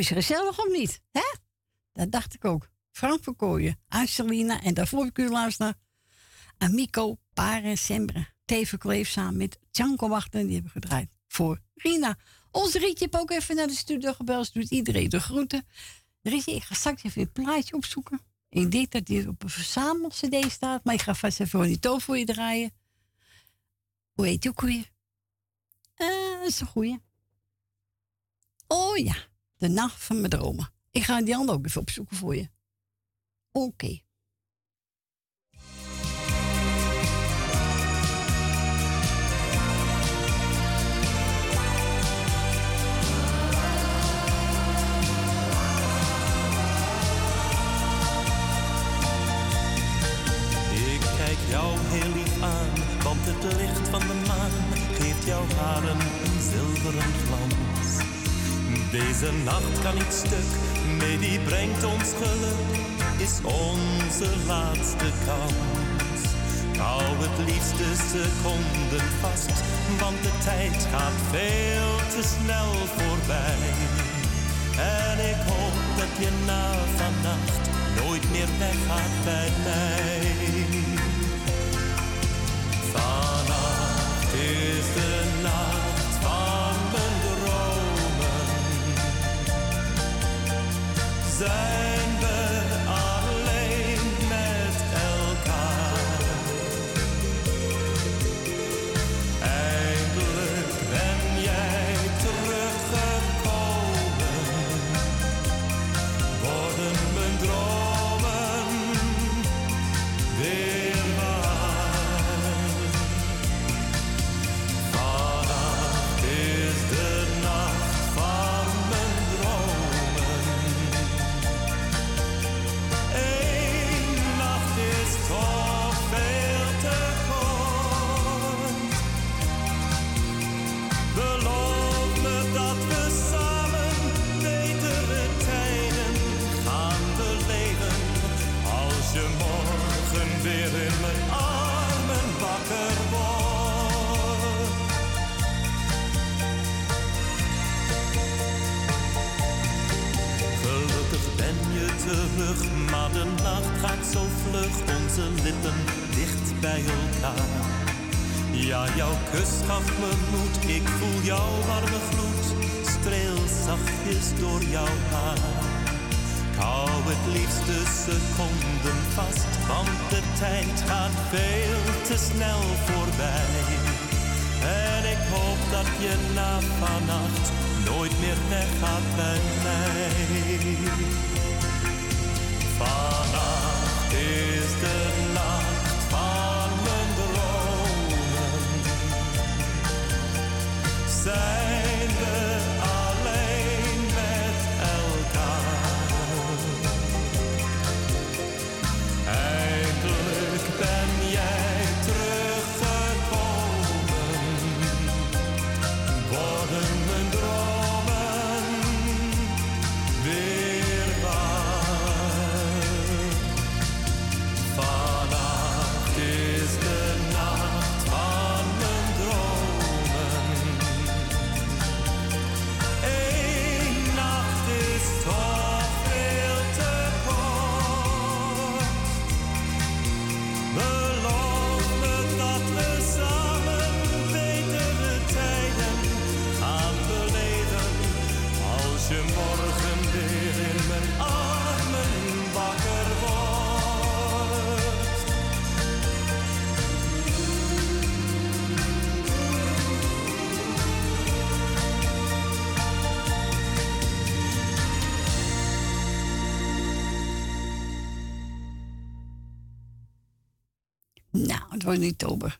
Was je gezellig of niet? Hè? Dat dacht ik ook. Frank Verkooyen, Angelina en daarvoor heb ik u luisteren. Amico, Pare, Sembre, Teven Kleef samen met Tjanko Wachten. Die hebben gedraaid voor Rina. Onze Rietje heeft ook even naar de studio gebeld. Doet iedereen de groeten. Rietje, ik ga straks even een plaatje opzoeken. Ik denk dat die op een verzamel-cd staat. Maar ik ga vast even die toon voor je draaien. Hoe heet die ook weer? Eh, dat is een goeie. Oh ja, de nacht van mijn dromen. Ik ga die andere ook even opzoeken voor je. Oké. Deze nacht kan niet stuk, nee die brengt ons geluk, is onze laatste kans. Hou het liefste seconden vast, want de tijd gaat veel te snel voorbij. En ik hoop dat je na vannacht nooit meer weggaat bij mij. Vannacht zij seconden vast, want de tijd gaat veel te snel voorbij. En ik hoop dat je na vannacht nooit meer weggaat bij mij. Vannacht is de nacht van mijn dromen. Zijn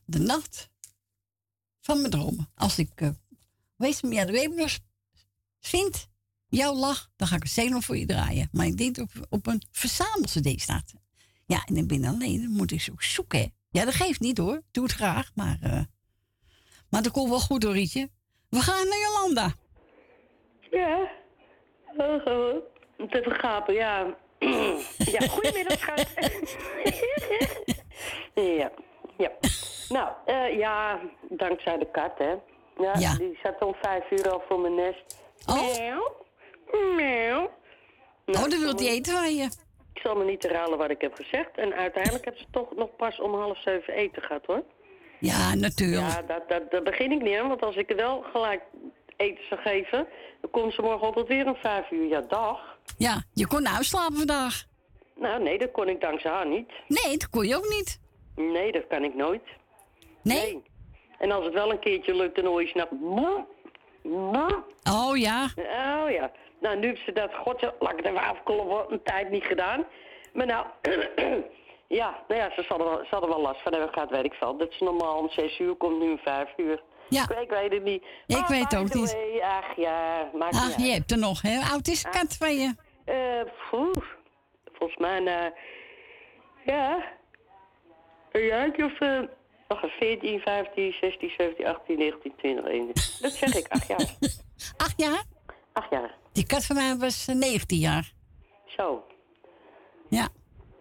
De nacht van mijn dromen. Als ik, uh, wees me, ja, de Webeners vind jouw lach, dan ga ik een zenuw voor je draaien. Maar ik denk dat op, op een verzamel-cd staat. Ja, en ik ben alleen, dan moet ik zo zoeken. Ja, dat geeft niet hoor. Doe het graag, maar... Uh, maar dat komt wel goed hoor, Rietje. We gaan naar Jolanda. Ja. Oh, het even gapen, ja. [clears throat] ja, goedemiddag, schat. [laughs] ja, ja. [laughs] Nou, uh, ja, dankzij de kat, hè. Ja, ja, die zat om vijf uur al voor mijn nest. Oh. Meow. Meow. Nou, oh, dan wil die eten van je. Ik zal me niet herhalen wat ik heb gezegd. En uiteindelijk hebben ze toch nog pas om half zeven eten gehad, hoor. Ja, natuurlijk. Ja, dat, dat, daar begin ik niet aan. Want als ik er wel gelijk eten zou geven... dan komt ze morgen altijd weer om vijf uur. Ja, dag. Ja, je kon uitslapen vandaag. Nou, nee, dat kon ik dankzij haar niet. Nee, dat kon je ook niet. Nee, dat kan ik nooit. Nee? En als het wel een keertje lukt, dan hoor je snap... Oh ja. Oh ja. Nou, nu heeft ze dat, god, laat ik het even afkloppen, een tijd niet gedaan. Maar nou, [clears throat] ja, nou ja, ze zal, er wel, ze zal er wel last van hebben gehad, weet ik veel. Dat is normaal om zes uur, komt nu om vijf uur. Ja. Ik, weet het niet. Ik oh, weet ook niet. Ach ja, maakt Ach, je hebt er nog, hè? Oud is de kat van je? Uh, volgens mij, uh, ja, een jaartje of... Uh, nog een 14, 15, 16, 17, 18, 19, 20, 21. Dat zeg ik, acht jaar. [laughs] acht jaar? Acht jaar. Die kat van mij was 19 jaar. Zo. Ja.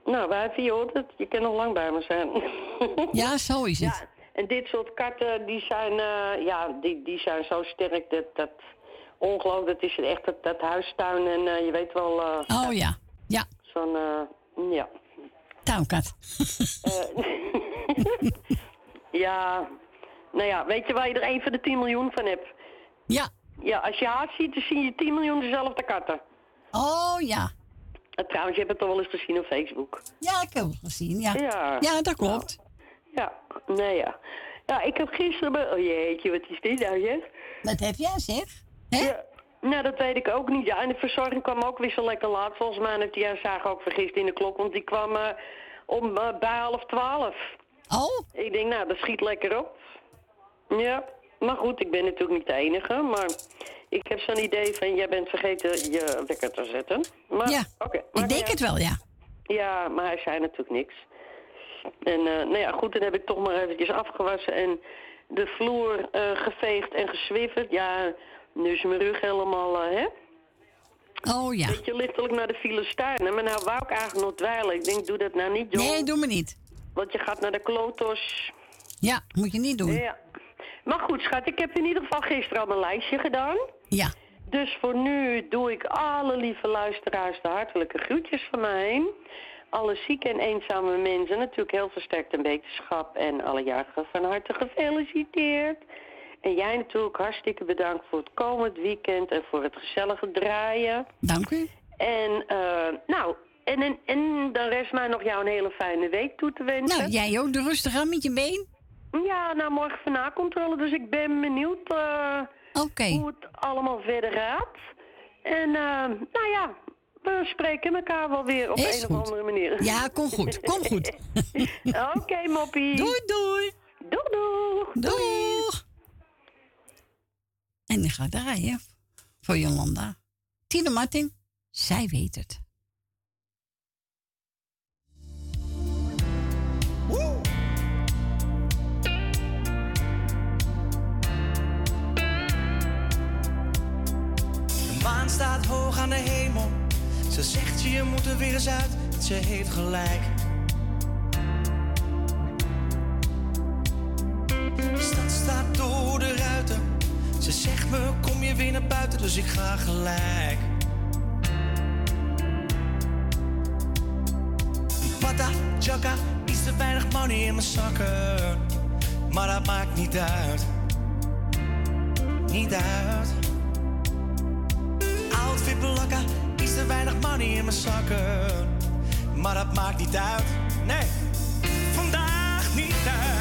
Nou, wij je hoort het. Je kan nog lang bij me zijn. [laughs] ja, zo is het. Ja, en dit soort katten, die zijn, uh, ja, die, die zijn zo sterk dat... dat ongelooflijk, dat is echt dat, dat huistuin en uh, je weet wel... Uh, oh ja, ja. Zo'n, ja. Tuinkat. [laughs] ja, nou ja, weet je waar je er één van de 10 miljoen van hebt? Ja. Ja, als je haat ziet, dan zie je 10 miljoen dezelfde katten. Oh ja. En trouwens, je hebt het toch wel eens gezien op Facebook? Ja, ik heb het gezien, ja. Ja, ja dat klopt. Ja, nee ja. Ja, ik heb gisteren... Oh jeetje, wat is dit nou, zeg? Wat heb jij, zeg? Hè? Ja, nou, dat weet ik ook niet. Ja, en de verzorging kwam ook weer zo lekker laat. Volgens mij heeft die zagen ook vergist in de klok, want die kwam uh, om uh, bij half twaalf. Oh? Ik denk, nou, dat schiet lekker op. Ja, maar goed, ik ben natuurlijk niet de enige, maar ik heb zo'n idee van, jij bent vergeten je wekker te zetten. Maar, ja, okay, ik denk het wel, ja. Ja, maar hij zei natuurlijk niks. En uh, nou ja, goed, dan heb ik toch maar eventjes afgewassen en de vloer geveegd en geswifferd. Ja, nu is mijn rug helemaal, uh, hè? Oh ja. Beetje lichtelijk naar de Filistijnen. Maar nou wou ik eigenlijk nog dweilen. Ik denk, doe dat nou niet, joh. Nee, doe me niet. Want je gaat naar de klotos. Ja, moet je niet doen. Ja. Maar goed, schat, ik heb in ieder geval gisteren al mijn lijstje gedaan. Ja. Dus voor nu doe ik alle lieve luisteraars de hartelijke groetjes van mij. Alle zieke en eenzame mensen natuurlijk heel versterkt een wetenschap. En alle jarigen van harte gefeliciteerd. En jij natuurlijk hartstikke bedankt voor het komend weekend en voor het gezellige draaien. Dank u. En uh, nou, en, en, en dan rest mij nog jou een hele fijne week toe te wensen. Nou, jij ook de rustig aan met je been? Ja, nou morgen van nakontrole, dus ik ben benieuwd uh, hoe het allemaal verder gaat. En uh, nou ja, we spreken elkaar wel weer op Is een goed. of andere manier. Ja, kom goed, kom goed. [laughs] Oké, okay, moppie. Doei, doei. Doeg, doeg. Doeg. En ik ga draaien voor Jolanda. Tine Martin, zij weet het. De maan staat hoog aan de hemel. Ze zegt je moet er weer eens uit. Ze heeft gelijk. De stad staat door. Ze zegt me kom je weer naar buiten, dus ik ga gelijk. Pata, chaka, iets te weinig money in mijn zakken. Maar dat maakt niet uit. Niet uit. Outfit belakka, iets te weinig money in mijn zakken. Maar dat maakt niet uit. Nee, vandaag niet uit.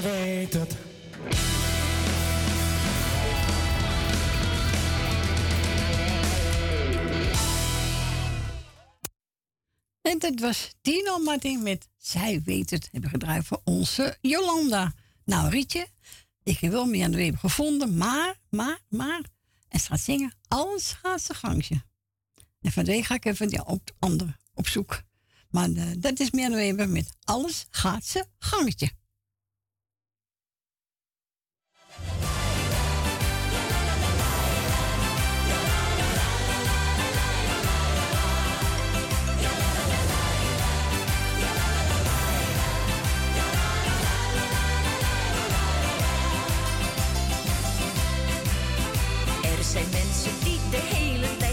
weet het. En dat was Tino Martin met Zij weet het. Hebben gedraaid voor onze Jolanda. Nou, Rietje, ik heb wel meer aan gevonden, maar, maar, maar. En ze gaat zingen, alles gaat zijn gangje. En van ga ik even die op, andere, op zoek. Maar eh, dat is meer dan even met alles gaat zijn gangetje. zijn mensen die de hele tijd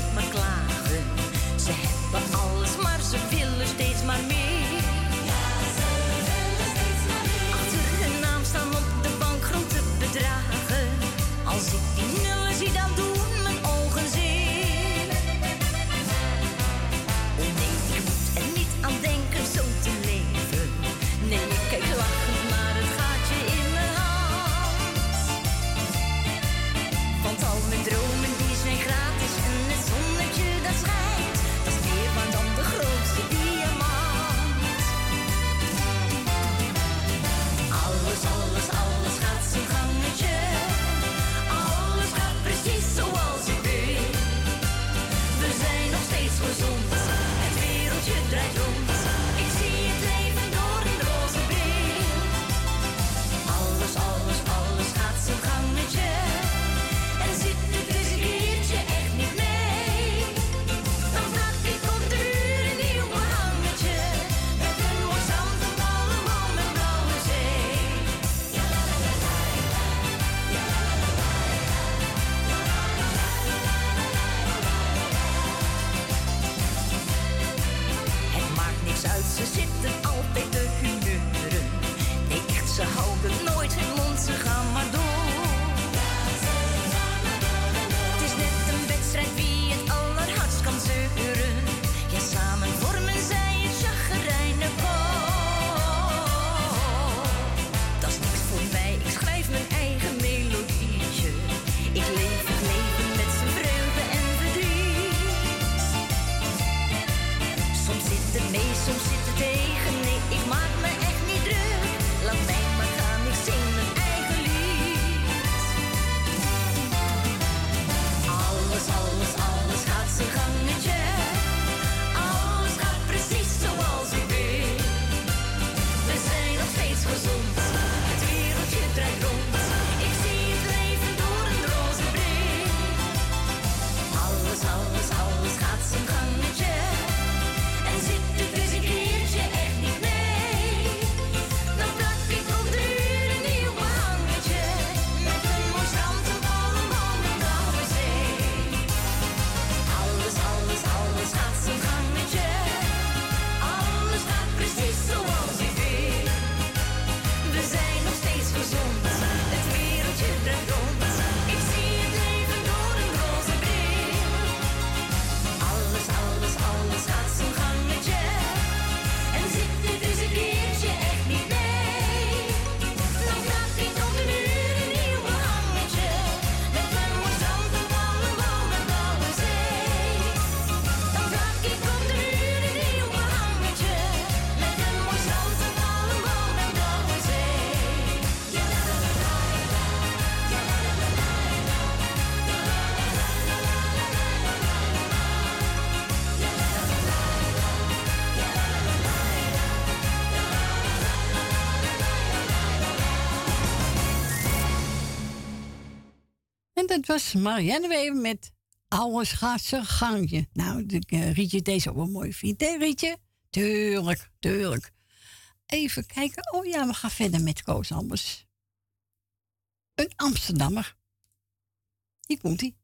dat was Marianne Weber met Alles gaat zijn gangje. Nou, eh, Rietje deze ook wel mooi vindt, hè Rietje? Tuurlijk, tuurlijk. Even kijken. Oh ja, we gaan verder met Koos Albers. Een Amsterdammer. Hier komt hij.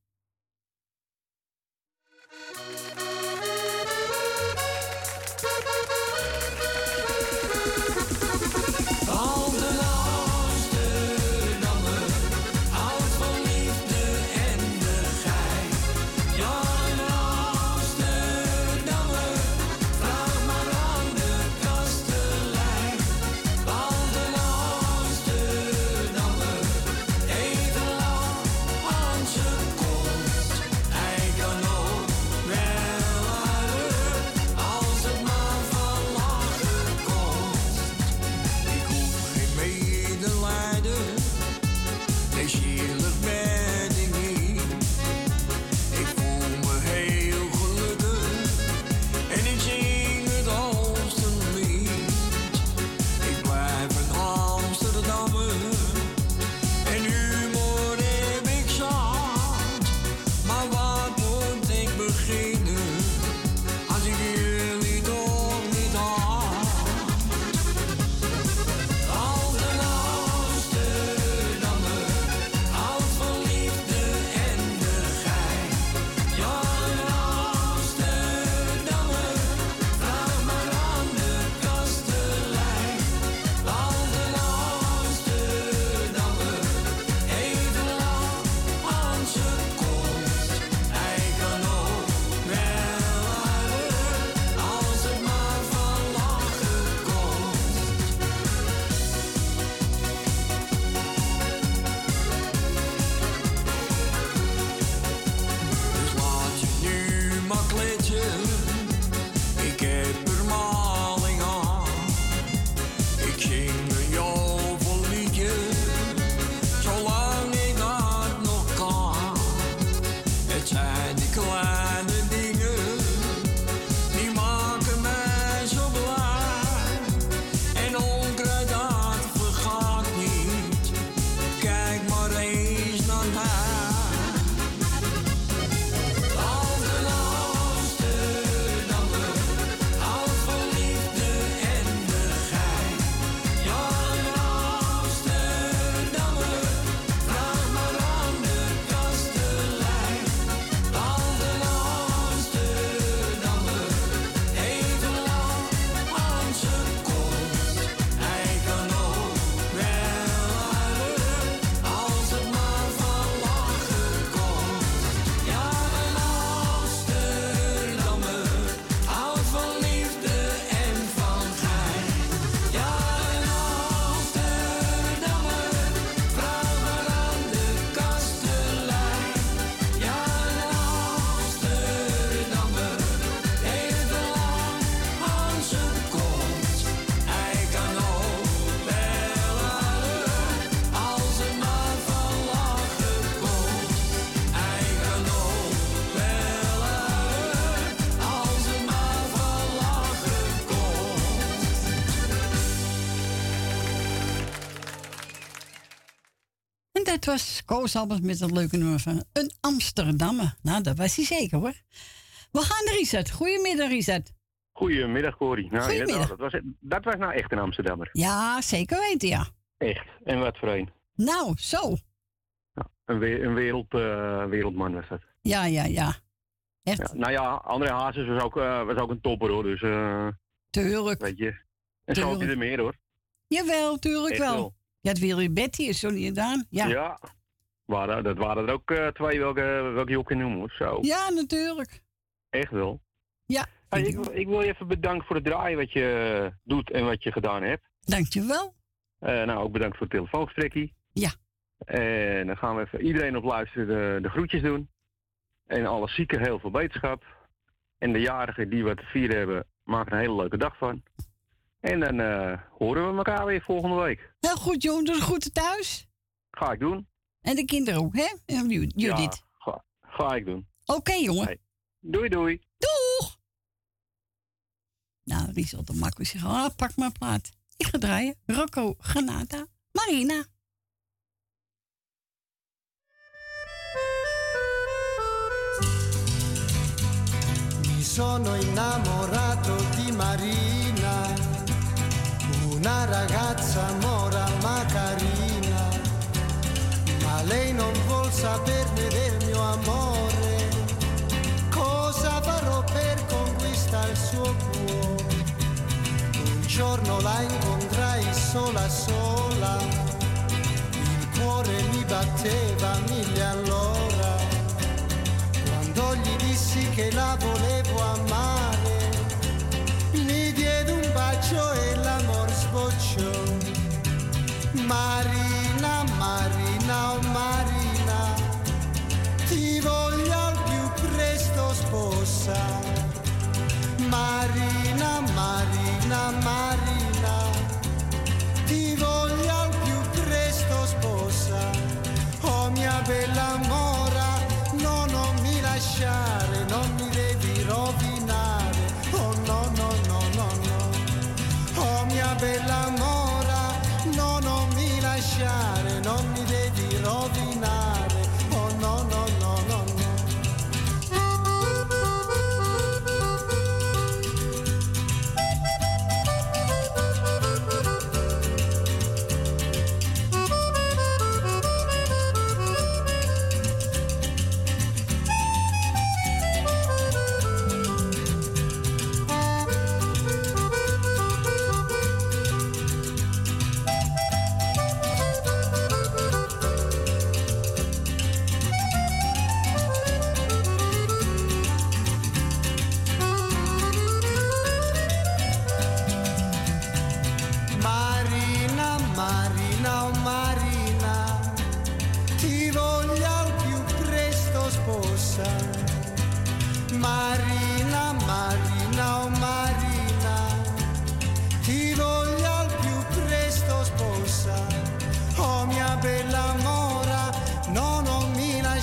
Was Koos Albers met een leuke nummer van een Amsterdammer. Nou, dat was hij zeker hoor. We gaan naar Richard. Goedemiddag Richard. Goedemiddag, Corrie. Nou, Goedemiddag. dat, was, dat was nou echt een Amsterdammer. Ja, zeker weten ja. Echt. En wat voor een. Nou, zo. Een, we- een wereld, eh, wereldman was dat. Ja, ja, ja. Echt. Ja, nou ja, André Hazes was ook, eh, was ook een topper hoor. Dus, eh Tuurlijk. weet je. En zo had hij er meer hoor. Jawel, tuurlijk wel. wel. Ja, het Willy Betty is zo niet gedaan. Ja. Ja. Waren, dat waren er ook eh, twee welke, welke je ook noemen. Zo. Ja, natuurlijk. Echt wel. Ja. Hey, ik, wil- ik wil je even bedanken voor het draaien wat je eh, doet en wat je gedaan hebt. Dankjewel. Eh nou, ook bedankt voor het telefoongesprekje. Ja. En dan gaan we even iedereen op luisteren de, de groetjes doen. En alle zieken heel veel beterschap. En de jarigen die wat te vieren hebben, maak er een hele leuke dag van. En dan horen we elkaar weer volgende week. Heel goed, jongen. Doe groeten thuis. Ga ik doen. En de kinderen ook, hè? Judith. Ja, ga, ga ik doen. Oké, jongen. Hey. Doei, doei. Doeg! Nou, die zal de makkelijk zeggen, ah, oh, pak mijn plaat. Ik ga draaien. Rocco, Granada, Marina. Mi sono innamorato di Marina, una ragazza molto saperne del mio amore. Cosa farò per conquistare il suo cuore? Un giorno la incontrai sola sola, il cuore mi batteva mille all'ora. Quando gli dissi che la volevo amare, mi diede un bacio e l'amor sbocciò. Marina, sposa. Marina, Marina, Marina, ti voglio al più presto sposa. Oh mia bella mora, no, non mi lasciare,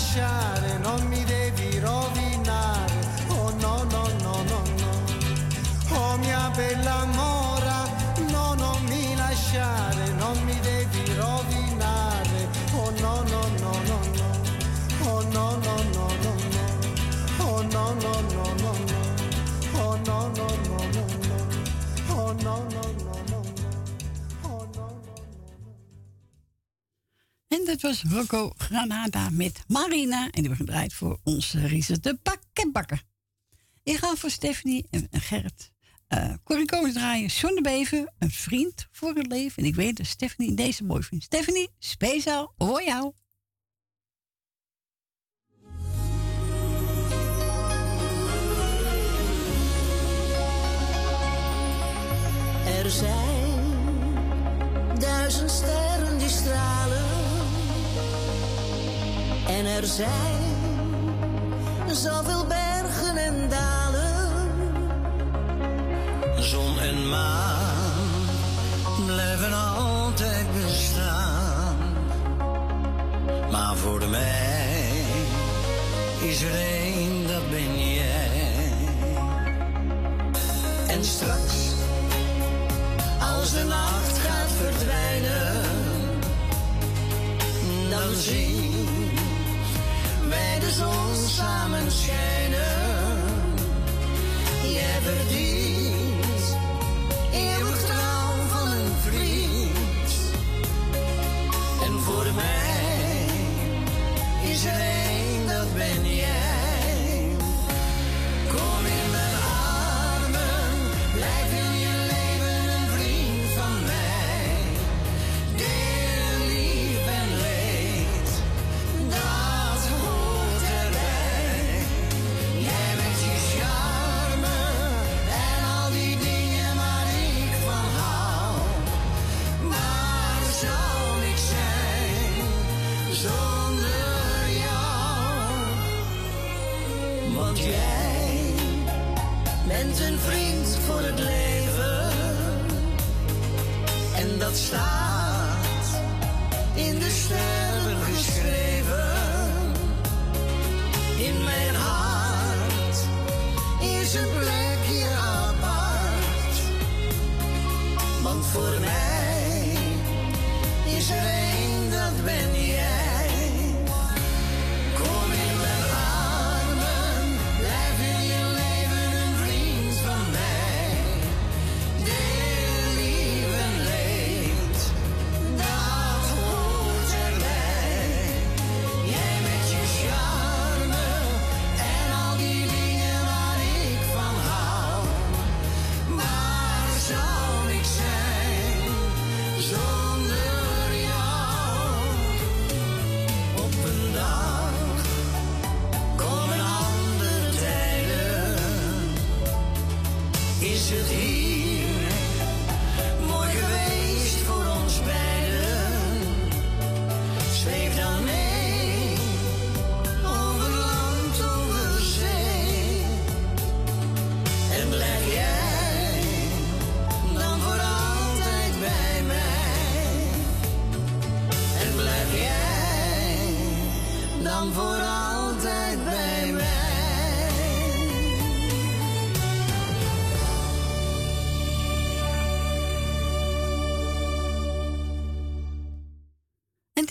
mi dat was Rocco Granada met Marina. En die wordt gedraaid voor onze Riese de Bakkenbakker. Ik ga voor Stephanie en Gerrit eh Corrie draaien. John de Bever, een vriend voor het leven. En ik weet dat Stephanie deze mooi vindt. Stephanie, speciaal voor jou. Er zijn duizend sterren En er zijn zoveel bergen en dalen. Zon en maan blijven altijd bestaan. Maar voor mij is er één, dat ben jij. En straks, als de nacht gaat verdwijnen, dan zien wij de zon samen schijnen. Jij verdient eeuwig trouw van een vriend. En voor mij is er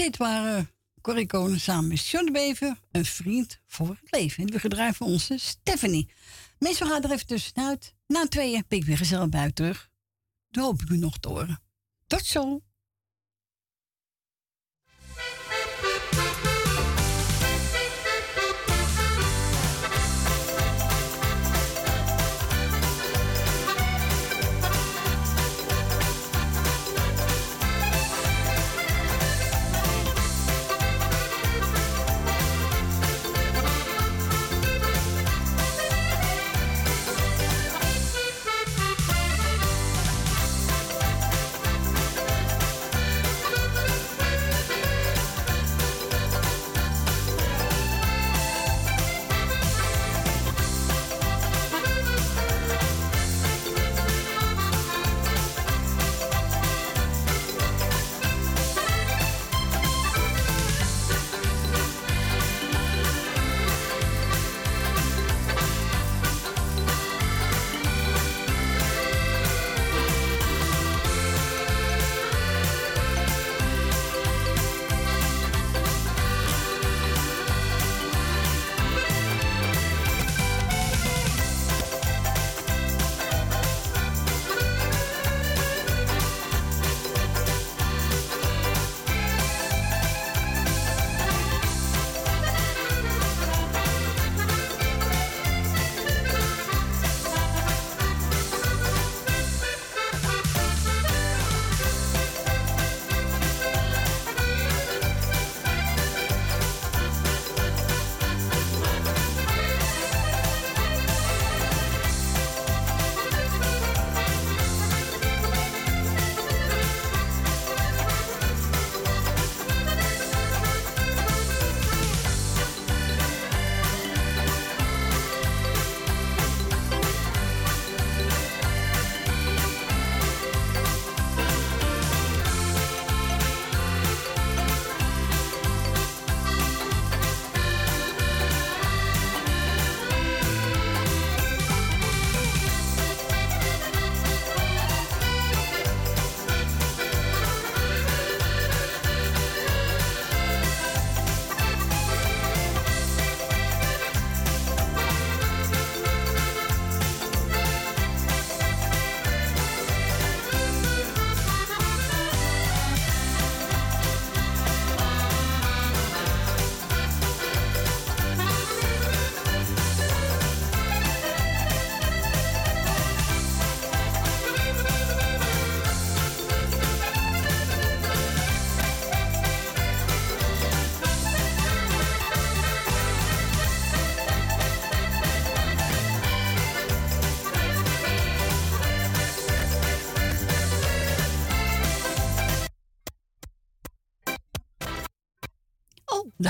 Dit waren Corrie Konen samen met John de Bever, een vriend voor het leven. En we gedragen onze Stephanie. Meestal gaat er even tussenuit. Na tweeën pik ik weer gezellig buiten terug. Dan hoop ik u nog te horen. Tot zo!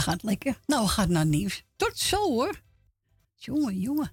gaat lekker. Nou, we gaan naar nieuws. Tot zo hoor. Jongen, jongen.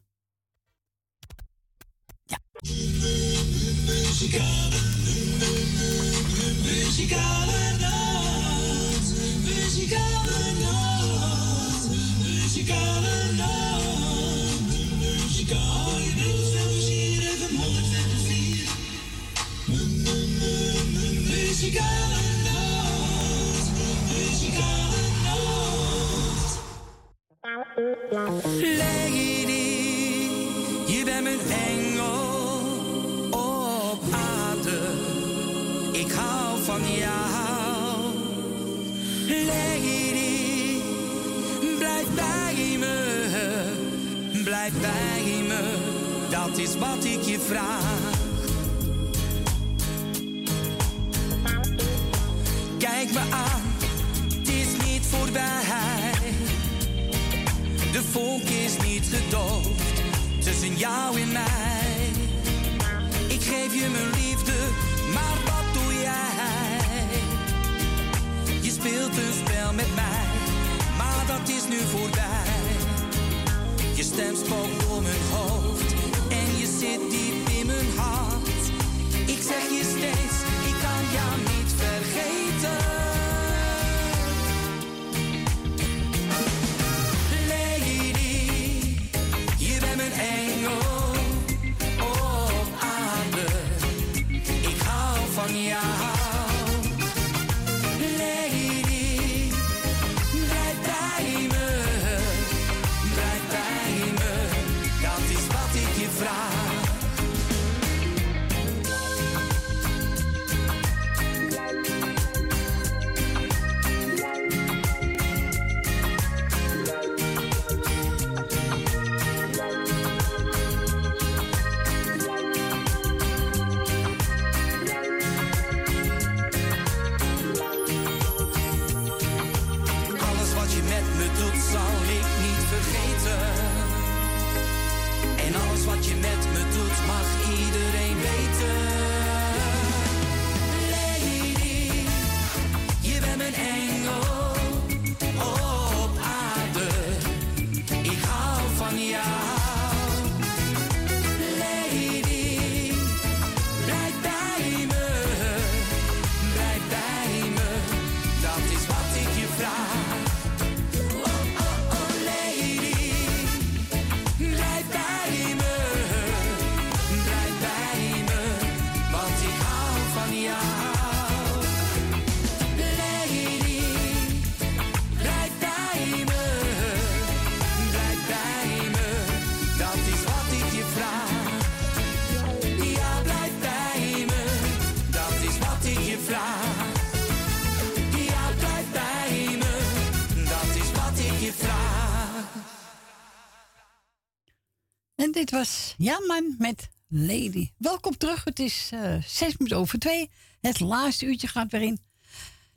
Was Jamman met Lady. Welkom terug. Het is eh, zes minuten over twee. Het laatste uurtje gaat weer in.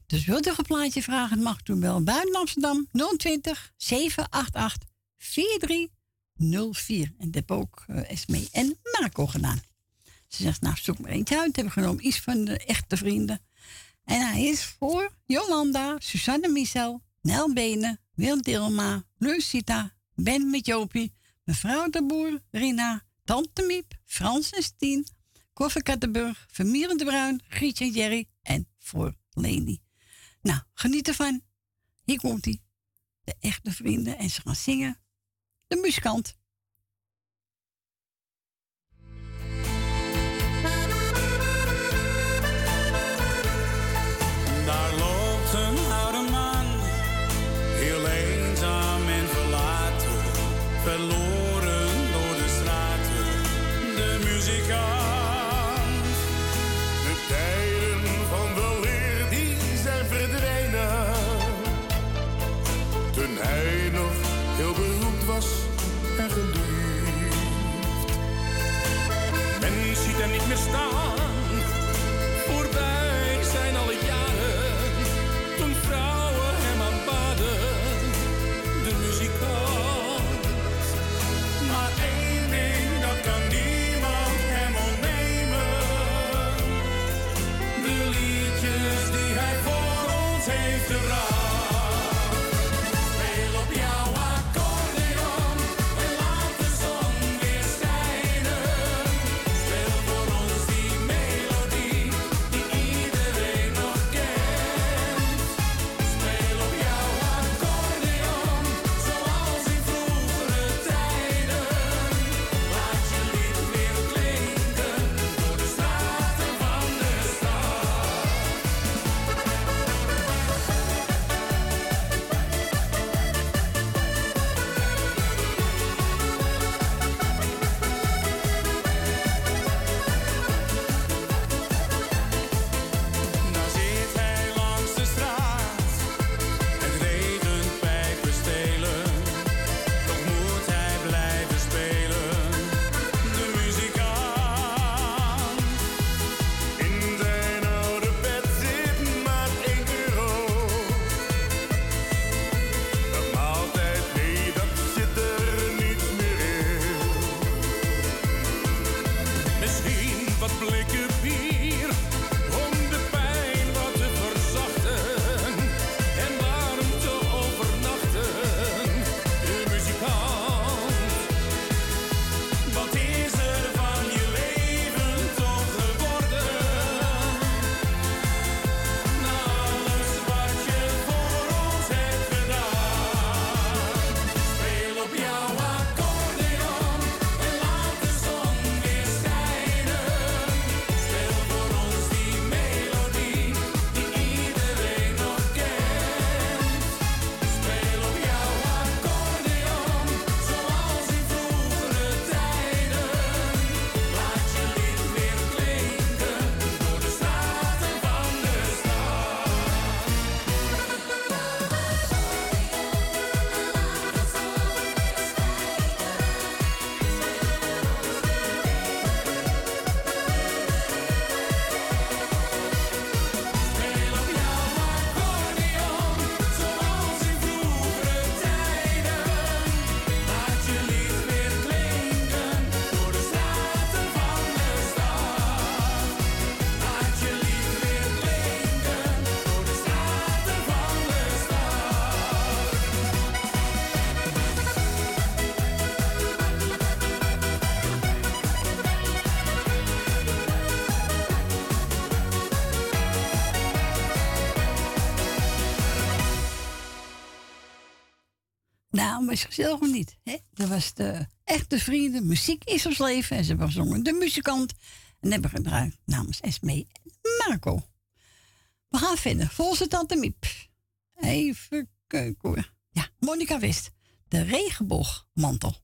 Dus wilt u een plaatje vragen, mag u bellen buiten Amsterdam 020 788 4304. En dat heb ook uh, Esmee en Marco gedaan. Ze zegt, nou zoek maar eentje uit. Hebben genomen iets van de echte vrienden. En hij is voor Jolanda, Susanne Michel, Nel Benen, Wil Dilma, Lucita, Ben met Jopie, mevrouw de Boer, Rina, Tante Miep, Frans en Stien, Koffer Kattenburg, Vermieren de Bruin, Grietje en Jerry en voor Leni. Nou, geniet ervan. Hier komt hij. De echte vrienden en ze gaan zingen. De muzikant. Is niet. Hè? Dat was de echte vrienden. Muziek is ons leven. En ze hebben gezongen De Muzikant. En hebben gedraaid namens Esmee en Marco. We gaan verder. Volgens Tante Miep. Even kijken. Ja, Monica West. De regenboogmantel.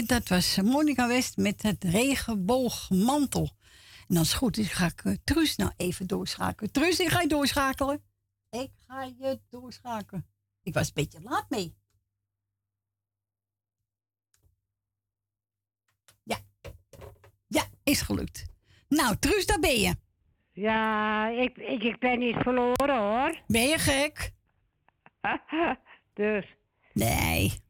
En dat was Monica West met het regenboogmantel. En als het goed is, ga ik eh, Truus nou even doorschakelen. Truus, ik ga je doorschakelen. Ik ga je doorschakelen. Ik was een beetje laat mee. Ja. Ja, is gelukt. Nou, Truus, daar ben je. Ja, ik, ik, ik ben niet verloren hoor. Ben je gek? [laughs] dus. Nee.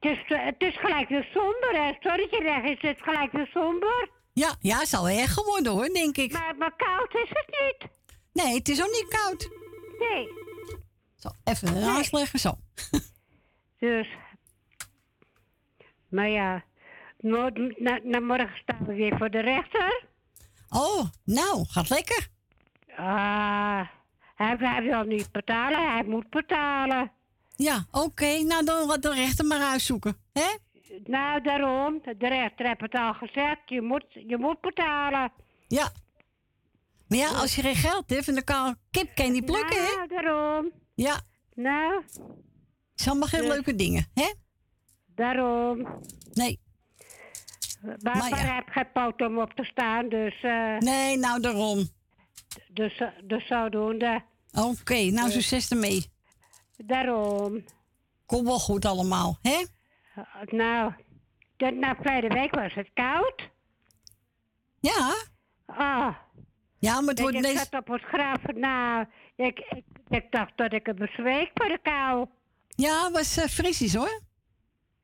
Het is, eh, het is gelijk weer somber, hè? Sorry weg is, het gelijk weer somber. Ja, ja, het zal erg geworden hoor, denk ik. Maar, maar koud is het niet. Nee, het is ook niet koud. Nee. Zo, even een raas leggen, zo. [laughs] Dus. Maar ja, na, na morgen staan we weer voor de rechter. Oh, nou, gaat lekker. Ah, hij, hij wil niet betalen, hij moet betalen. Ja, oké. Nou, dan wat de rechter maar uitzoeken. Hè? Nou, daarom. De rechter heeft het al gezegd. Je moet, je moet betalen. Ja. Maar ja, als je geen geld hebt, dan kan kip kan niet plukken, hè? Nou, daarom. Ja. Nou. Het zijn allemaal geen Dus- leuke dingen, hè? Daarom. Nee. Maar, Maar maar ja. hij heeft geen poot om op te staan, dus... eh, Nee, nou daarom. Dus, eh, dus zodoende. Oké, nou succes ermee. Daarom. Komt wel goed allemaal, hè? Nou, de, nou, verleden week was het koud. Ja. Ah. Ja, maar het ik, wordt ik deze... zat op het graf. Nou, ik, ik, ik dacht dat ik het bezweek voor de kou. Ja, was uh, hoor.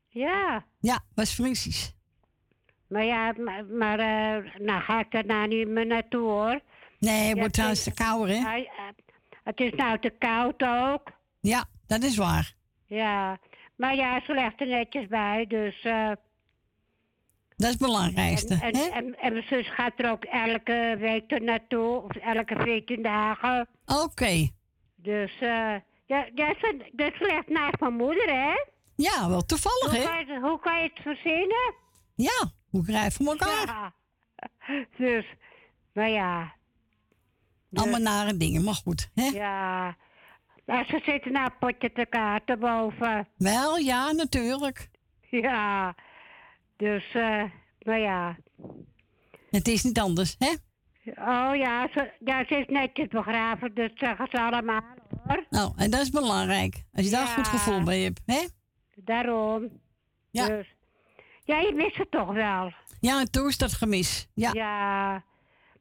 Ja. Ja, was Friesisch. Maar ja, maar, maar eh, nou ga ik er nou niet meer naartoe hoor. Nee, het Ja, wordt trouwens te kouder, hè? Het is nou te koud ook. Ja, dat is waar. Ja. Maar ja, ze legt er netjes bij, dus... eh, Dat is het belangrijkste, en, en, hè? en, en mijn zus gaat er ook elke week er naartoe, of elke 14 dagen. Oké. Dus, eh ja, ja, ze, dat is echt naast mijn moeder, hè? Ja, wel toevallig, hoe hè? Kan je, hoe kan je het verzinnen? Ja, hoe krijg je elkaar? Ja. [laughs] Dus, maar ja. Allemaal nare dingen, maar goed, hè? Ja. Nou, ze zitten nou een potje te kaarten boven. Wel, ja, natuurlijk. Ja. Dus, eh, maar ja. Het is niet anders, hè? Oh ja, ze, ja, ze is netjes begraven, dus zeggen ze allemaal hoor. Nou, en dat is belangrijk. Als je daar een goed gevoel bij hebt, hè? Daarom. Ja. Dus, ja, je mist het toch wel. Ja, en toen is dat gemis. Ja. Ja.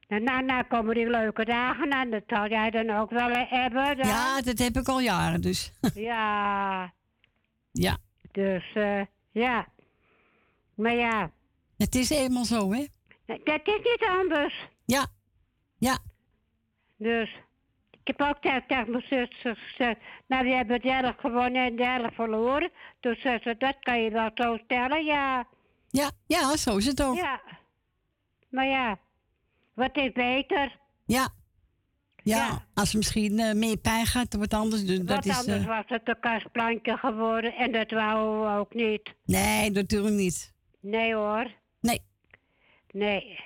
Nou, nou, nou komen die leuke dagen aan. Dat zal jij dan ook wel hebben. Dan. Ja, dat heb ik al jaren, dus. [laughs] Ja. ja. Dus, eh, ja. Maar ja, Het is eenmaal zo, hè? dat is niet anders. Ja. Ja. Dus, ik heb ook tegen, tegen mijn zus gezegd, nou, we hebben de helft gewonnen en de helft verloren. Toen zei ze, dat kan je wel zo stellen, ja. Ja, ja, zo is het ook. Ja. Maar ja, wat is beter? Ja. Ja, als het misschien eh, meer pijn gaat, wordt anders. Dus dat Wat is, anders eh, was het een kastplantje geworden en dat wouden we ook niet. Nee, natuurlijk niet. Nee hoor. Nee. Nee.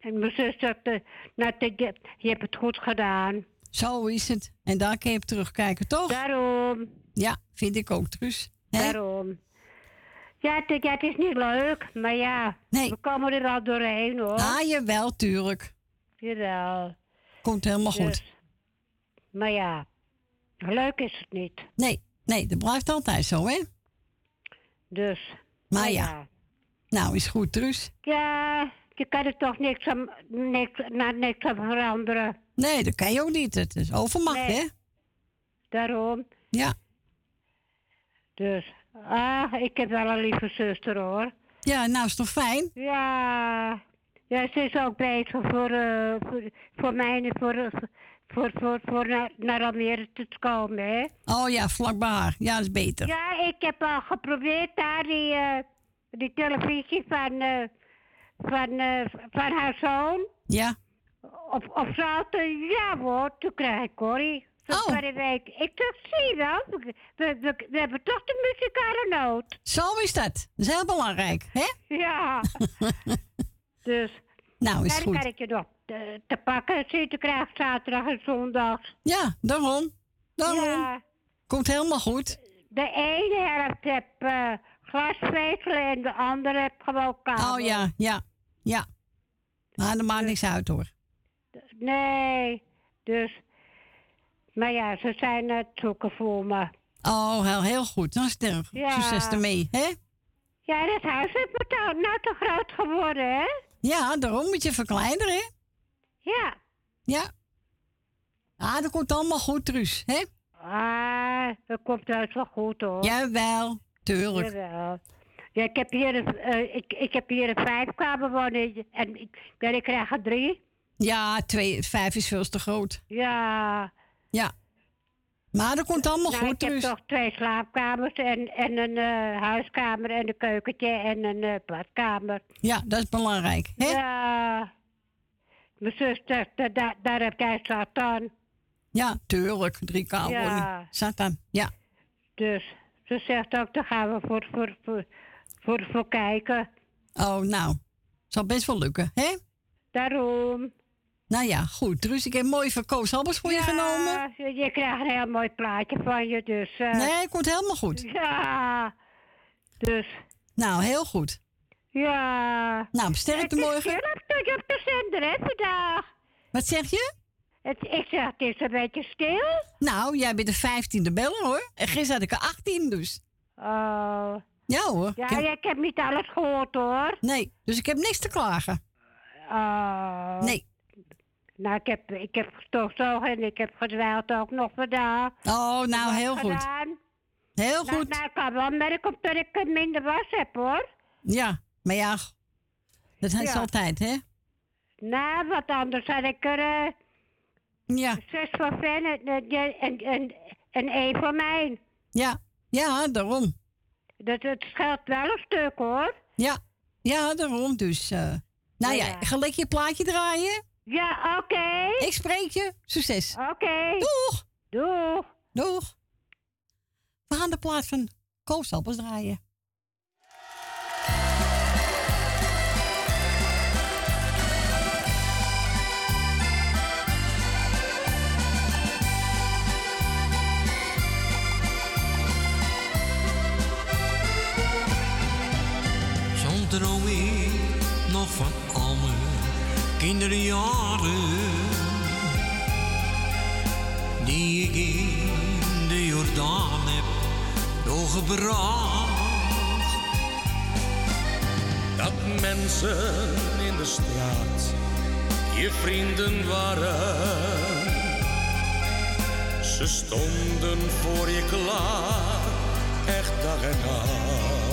Mijn zus zegt, eh, nou, je, je hebt het goed gedaan. Zo is het. En daar kun je op terugkijken, toch? Daarom. Ja, vind ik ook, Truus. Daarom. Ja het, ja, het is niet leuk, maar ja, Nee. we komen er al doorheen hoor. Ah, jawel, tuurlijk. Jawel. Komt helemaal goed. Dus, maar ja, leuk is het niet. Nee, nee, dat blijft altijd zo, hè? Dus. Maar ja. Nou, is goed, Truus. Ja, je kan er toch niks aan, niks, nou, niks aan veranderen. Nee, dat kan je ook niet. Het is overmacht, Nee. hè? Daarom. Ja. Dus, ah, ik heb wel een lieve zuster hoor. Ja, nou is toch fijn? Ja, ja ze is ook bezig voor, eh, voor, voor mij en voor, eh, voor, voor, voor naar, naar Almere te komen, hè. Oh ja, vlak bij haar. Ja, dat is beter. Ja, ik heb al geprobeerd daar die, eh, die televisie van, eh, van, eh, van haar zoon. Ja. Op, op zaten, ja hoor, toen krijg ik Corrie. Oh. Ik dacht, zie wel, we, we, we, we hebben toch de muzikale noot. Zo is dat. Dat is heel belangrijk, hè? Ja. [laughs] dus. Nou, is dan goed. kan ik je nog te, te pakken zien te krijgen zaterdag en zondag. Ja, daarom. Daarom. Ja. Komt helemaal goed. De ene helft heb eh, glasvezel en de andere heb gewoon kabel. Oh ja, ja, ja. Maar dat maakt niks uit hoor. Nee, dus... Maar ja, ze zijn het zoeken voor me. Oh, heel, heel goed. Dan sterk. Ja. Succes ermee, hè? Ja, dat huis is me nou, nou te groot geworden, hè? Ja, daarom moet je verkleinen, hè? Ja. Ja. Ah, dat komt allemaal goed, Truus, hè? Ah, dat komt heus wel goed, hoor. Jawel, tuurlijk. Jawel. Ja, ik heb hier een, eh, ik, ik heb hier een vijfkamer wonen en ik, ja, ik krijg er drie. Ja, twee, vijf is veel te groot. Ja. Ja. Maar dat komt allemaal Nou, goed, ik heb Truus. toch twee slaapkamers en, en een eh, huiskamer en een keukentje en een eh, badkamer. Ja, dat is belangrijk, hè? Ja. Mijn zus, daar, daar, daar, heb jij zat aan. Ja, tuurlijk. Drie kamerwoning. Ja. Satan, ja. Dus ze zegt ook, daar gaan we voor, voor, voor, voor, voor kijken. Oh, nou. Zal best wel lukken, hè? Daarom. Nou ja, goed. Truus, ik heb mooi van Koos voor je genomen. Je, je krijgt een heel mooi plaatje van je, dus... eh, Nee, het komt helemaal goed. Ja. Dus... Nou, heel goed. Ja. Nou, sterkte Het is morgen. stil op de, op de zender, hè, vandaag. Wat zeg je? Het, ik zeg, het is een beetje stil. Nou, jij bent de vijftiende beller, hoor. En gisteren had ik er 18, dus. Oh. Ja, hoor. Ja, Ik heb- ja, ik heb niet alles gehoord, hoor. Nee, dus ik heb niks te klagen. Oh. Nee. Nou, ik heb, ik heb gestofzogen en ik heb gedwijld ook nog vandaag. Oh, nou, heel goed. gedaan. Heel Nou, goed. nou, ik kan wel merken dat ik minder was heb, hoor. Ja, maar ja, dat is Ja. altijd, hè? Nou, wat anders had ik er eh, Ja. zes van Fen en, en, en, en, één van mij. Ja, ja, daarom. Dat, het scheelt wel een stuk, hoor. Ja, ja, daarom. Dus, eh, nou ja, Ja. ga lekker je plaatje draaien. Ja, oké. Ik spreek je. Succes. Oké. Doeg. Doeg. Doeg. We gaan de plaat van Koos Albers draaien. Soms droom kinderjaren. Die ik in de Jordaan heb doorgebracht. Dat mensen in de straat je vrienden waren. Ze stonden voor je klaar, echt dag en nacht.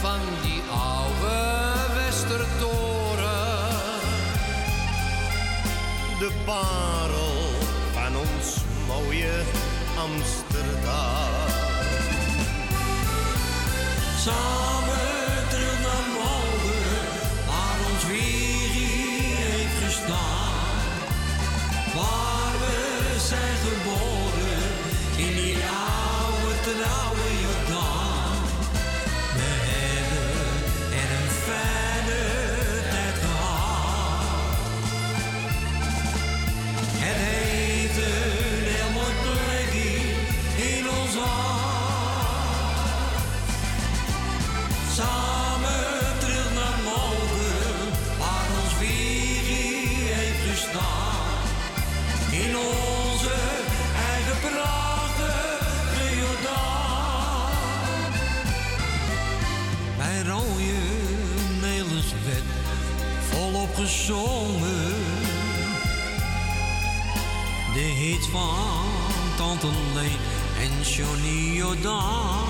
Van die oude Westertoren. de parel van ons mooie Amsterdam. De hits van Tante Leen en Johnny Jordaan.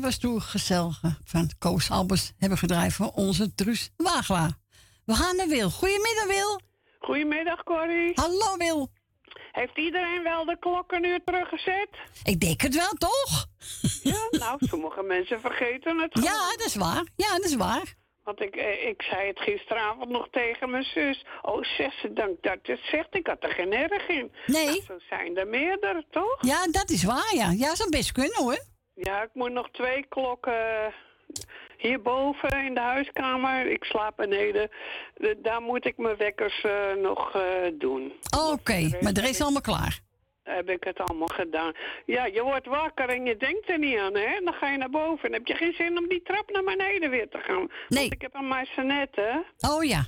Dat was toen gezellig van Koos Albers hebben gedraaid voor onze Truus Wagelaar. We gaan naar Wil. Goedemiddag Wil. Goedemiddag, Corrie. Hallo Wil. Heeft iedereen wel de klokken nu teruggezet? Ik denk het wel, toch? Ja, nou, sommige mensen vergeten het Ja, gewoon. dat is waar. Ja, dat is waar. Want ik, eh, ik zei het gisteravond nog tegen mijn zus. Oh, zegt ze, dank dat het zegt. Ik had er geen erg in. Nee. Nou, zo zijn er meerdere, toch? Ja, dat is waar, ja. Ja, zou best kunnen hoor. Ja, ik moet nog twee klokken hierboven in de huiskamer. Ik slaap beneden. De- daar moet ik mijn wekkers eh, nog eh, doen. Oh, Oké, maar er is allemaal klaar. Heb ik het allemaal gedaan. Ja, je wordt wakker en je denkt er niet aan, hè? Dan ga je naar boven en heb je geen zin om die trap naar beneden weer te gaan. Nee. Want ik heb een maisonette. Oh ja.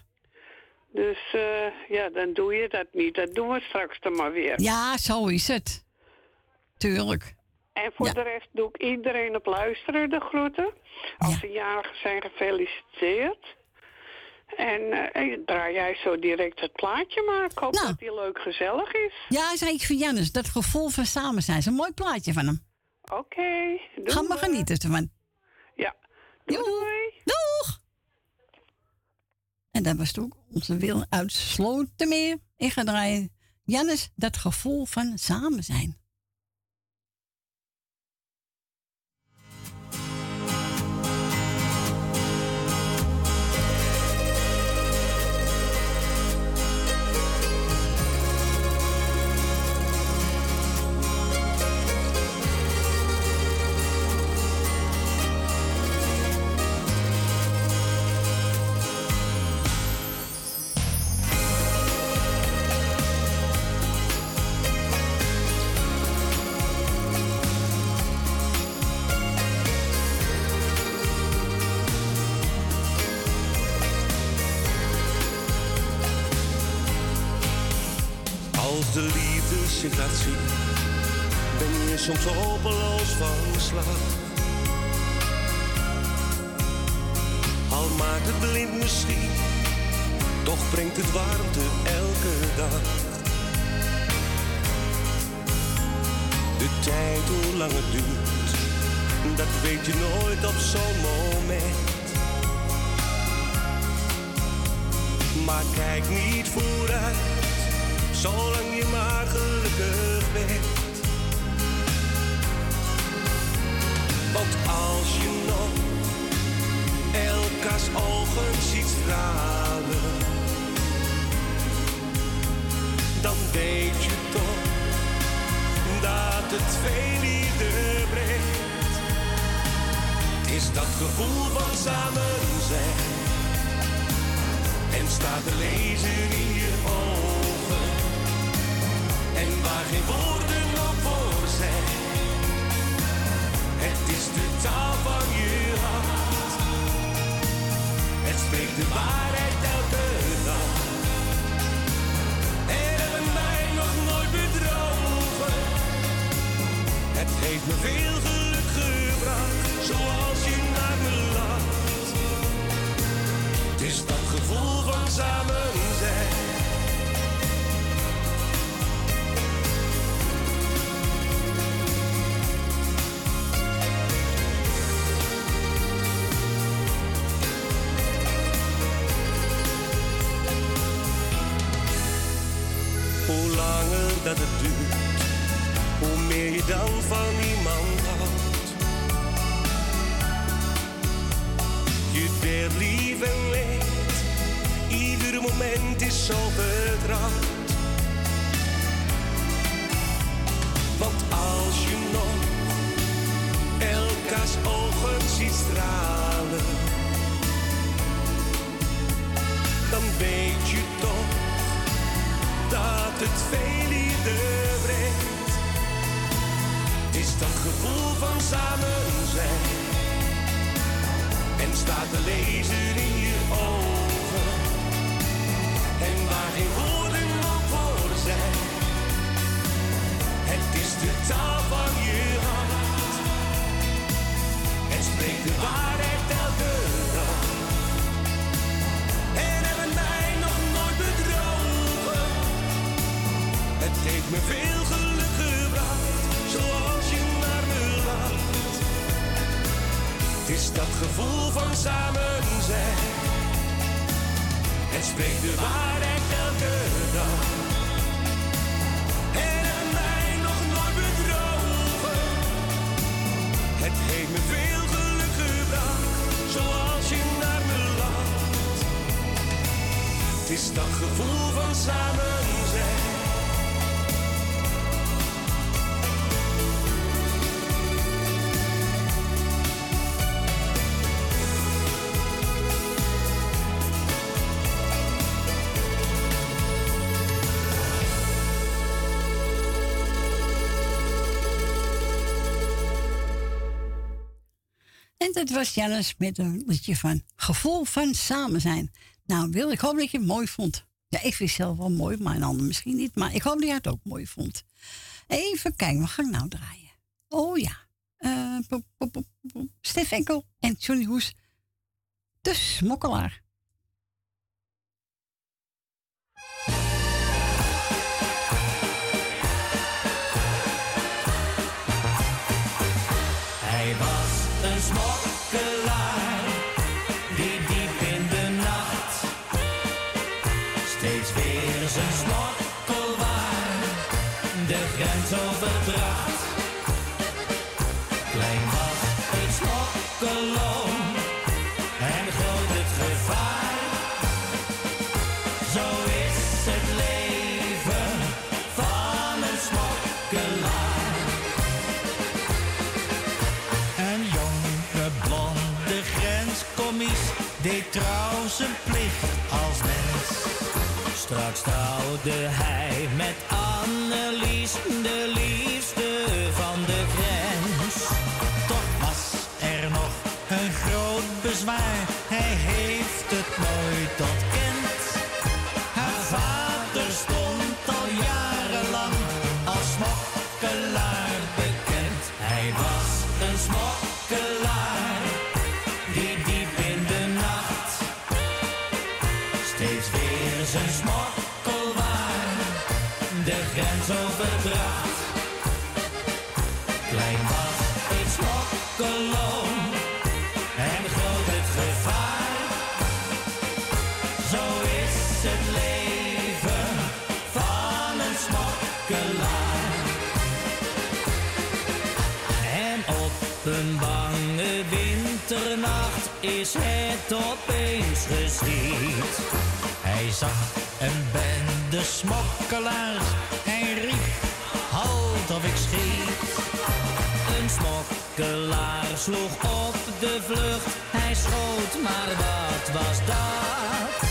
Dus eh, ja, dan doe je dat niet. Dat doen we straks dan maar weer. Ja, zo is het. Tuurlijk. En voor Ja. de rest doe ik iedereen op luisteren de groeten. Als ze jarig zijn, gefeliciteerd. En eh, draai jij zo direct het plaatje maar. Ik hoop dat die leuk gezellig is. Ja, zei ik van Jannes, dat gevoel van samen zijn. is een mooi plaatje van hem. Oké. Ga maar genieten ervan. Ja. Doei, Doeg! En dat was toen onze wil uit Slotermeer. Ik ga draaien. Jannes, dat gevoel van samen zijn. Maakt het blind misschien, toch brengt het warmte elke dag. De tijd, hoe lang het duurt, dat weet je nooit op zo'n moment. Maar kijk niet vooruit, zolang je maar gelukkig bent. Want als je nog elkaars ogen ziet stralen, dan weet je toch dat het veel liefde brengt. Is dat gevoel van samen zijn en staat te lezen in je ogen. En waar geen woorden nog voor zijn. Het is de taal van je hart. Het spreekt de waarheid elke dag. En hebben mij nog nooit bedrogen. Het heeft me veel geluk gebracht, zoals je naar me lacht. Het is dat gevoel van samen dat het duurt, hoe meer je dan van iemand houdt. Je bent lief en leed, ieder moment is zo vertrouwd. Want als je nog elkaars ogen ziet stralen, dan weet je toch dat het veel van samen zijn en staat te lezen in je ogen. En waar geen woorden nog voor zijn, het is de taal van je hart. Het spreekt de waarheid elke dag. En hebben mij nog nooit bedrogen. Het heeft me veel van samen zijn. Het spreekt de waarheid elke dag. En heeft mij nog nooit bedrogen. Het heeft me veel geluk gebracht, zoals je naar me lacht. Het is dat gevoel van samen was Jannes met een liedje van Gevoel van Samen zijn. Nou, Wil, ik hoop dat je het mooi vond. Ja, ik vind het zelf wel mooi, maar een ander misschien niet. Maar ik hoop dat jij het ook mooi vond. Even kijken, wat ga ik nou draaien? Oh ja. pop. Stef Enkel en Johnny Hoes. De smokkelaar. Straks trouwde hij met Annelies, de liefste van de grens. Toch was er nog een groot bezwaar, hij heeft het nooit ontkend. Is het opeens geschied. Hij zag een bende smokkelaars. Hij riep, halt of ik schiet. Een smokkelaar sloeg op de vlucht. Hij schoot, maar wat was dat?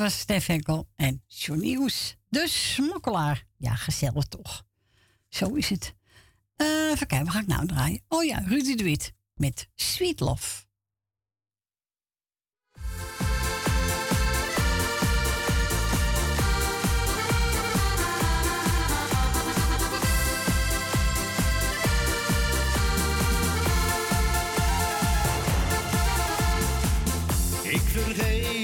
Was Stef Enkel en Johnny. De smokkelaar. Ja, gezellig toch. Zo is het. Eh even wat ga ik nou draaien? Oh ja, Rudy de Wit met Sweet Love. Ik vergeet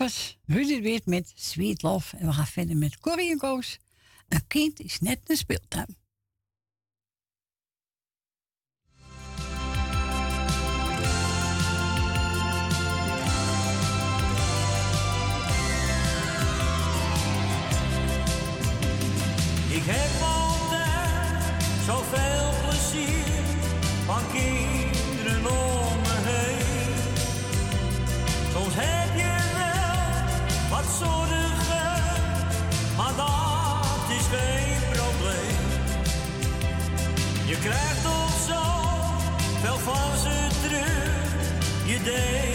was Rudy met Sweet Love. En we gaan verder met Corrie en Koos. Een kind is net een speeltuin. Ik heb day.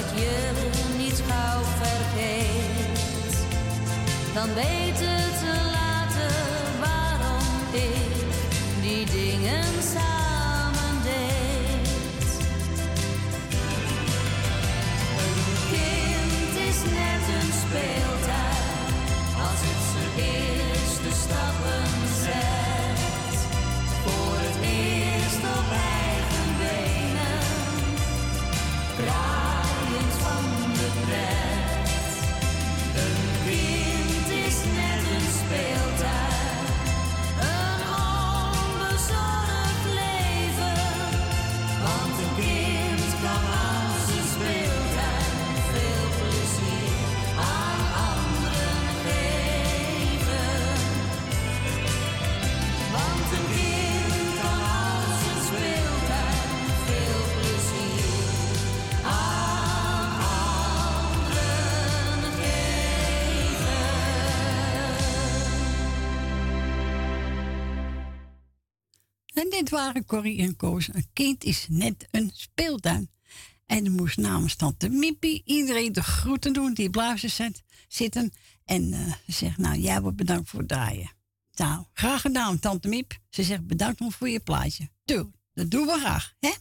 wat je niet gauw vergeet, dan weten En dit waren Corrie en Koos. Een kind is net een speeltuin. En er moest namens tante Mippie iedereen de groeten doen die blazen zitten. En ze zegt, nou, jij wordt bedankt voor het draaien. Nou, graag gedaan, tante Miep. Ze zegt, bedankt nog voor je plaatje. Doe, dat doen we graag, hè?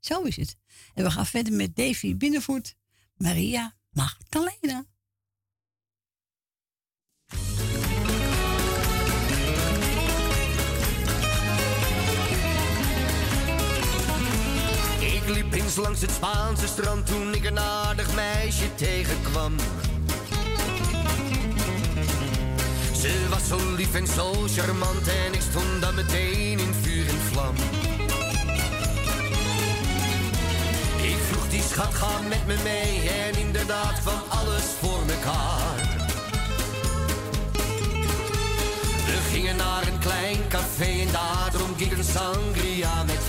Zo is het. En we gaan verder met Davy Binnenvoet, Maria Magdalena. Liep eens langs het Spaanse strand toen ik een aardig meisje tegenkwam. Ze was zo lief en zo charmant en ik stond dan meteen in vuur en vlam. Ik vroeg die schat, ga met me mee en inderdaad kwam alles voor mekaar. We gingen naar een klein café en daar dronk ik een sangria met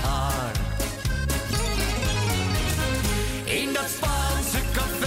In dat Spaanse café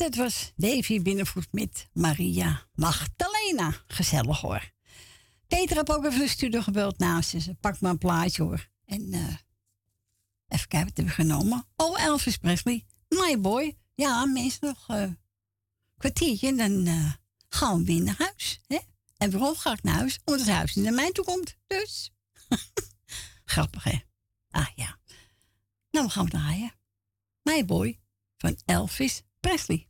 Dat was Davy Binnenvoet met Maria Magdalena. Gezellig hoor. Peter heb ook even de studio gebeld naast ze. Pak maar een plaatje hoor. En eh, even kijken wat hebben we genomen. Oh, Elvis Presley. My boy. Ja, mensen nog eh, een kwartiertje en dan eh, gaan we weer naar huis. Hè? En waarom ga ik naar huis? Omdat het huis naar mij toe komt. Dus. [laughs] Grappig hè? Ah ja. Nou, we gaan draaien. My boy van Elvis Presley.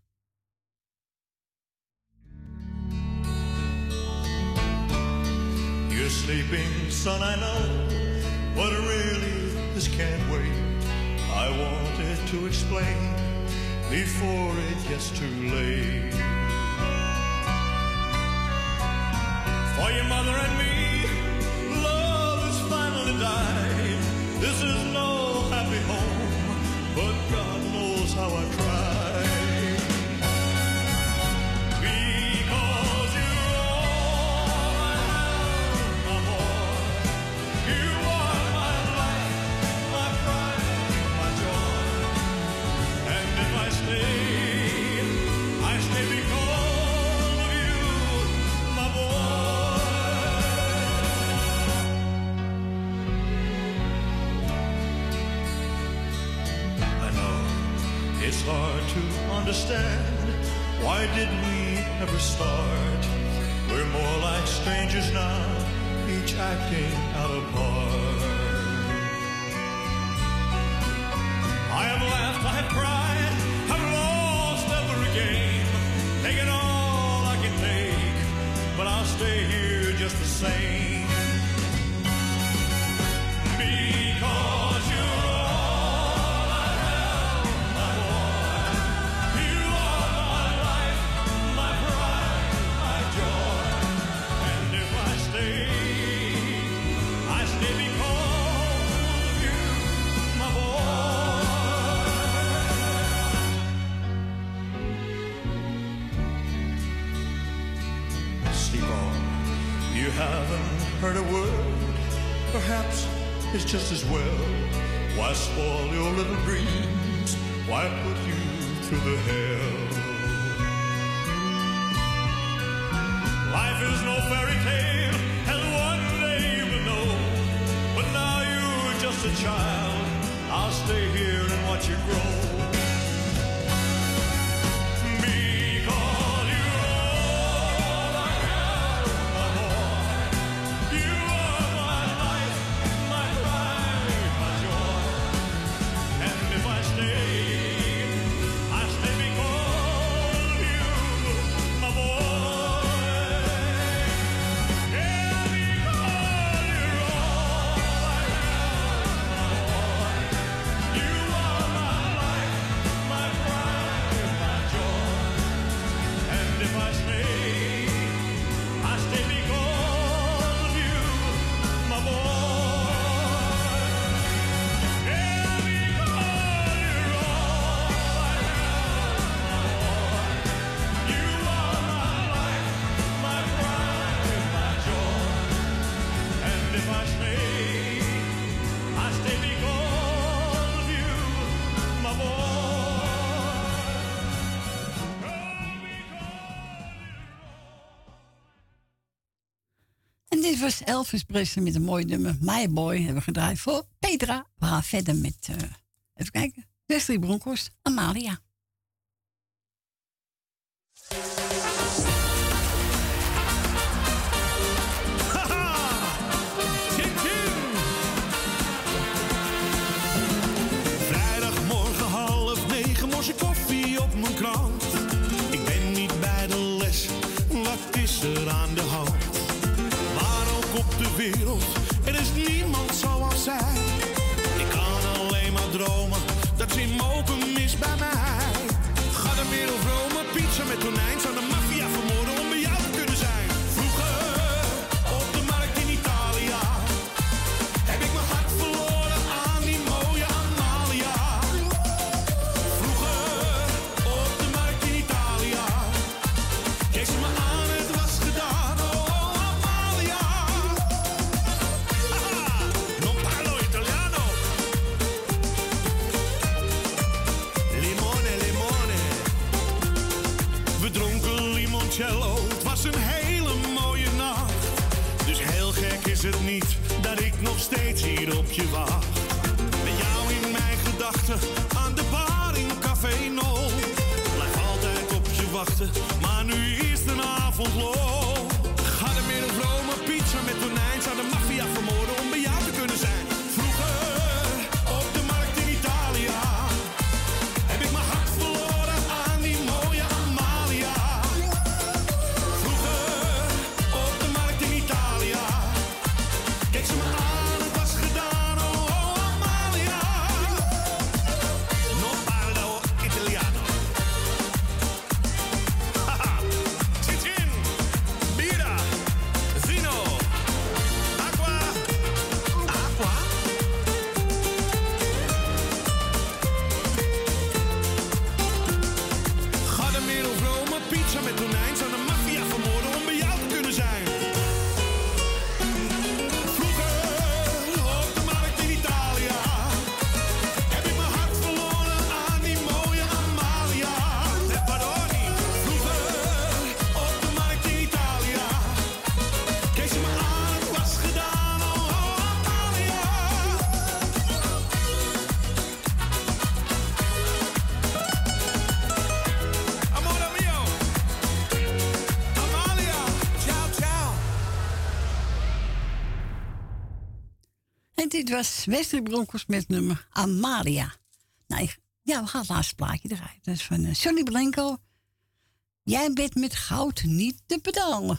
You're sleeping, son, I know, but really this can't wait. I wanted to explain before it gets too late. For your mother and me, love has finally died. This is hard to understand. Why did we ever start? We're more like strangers now, each acting out of part. I have laughed, I have cried, I've lost every game, taken all I can take, but I'll stay here just the same. heard a word. Perhaps it's just as well. Why spoil your little dreams? Why put you through the hell? Life is no fairy tale, and one day you will know. But now you're just a child. I'll stay here and watch you grow. Elf Elvis Presley met een mooi nummer. My Boy hebben we gedraaid voor Petra. We gaan verder met, uh, even kijken, Wesley Bronkhorst, Amalia. Dit was Wesley Broncos met nummer Amalia. Nou, ja, we gaan het laatste plaatje draaien. Dat is van eh, Johnny Blanco. Jij bent met goud niet te betalen.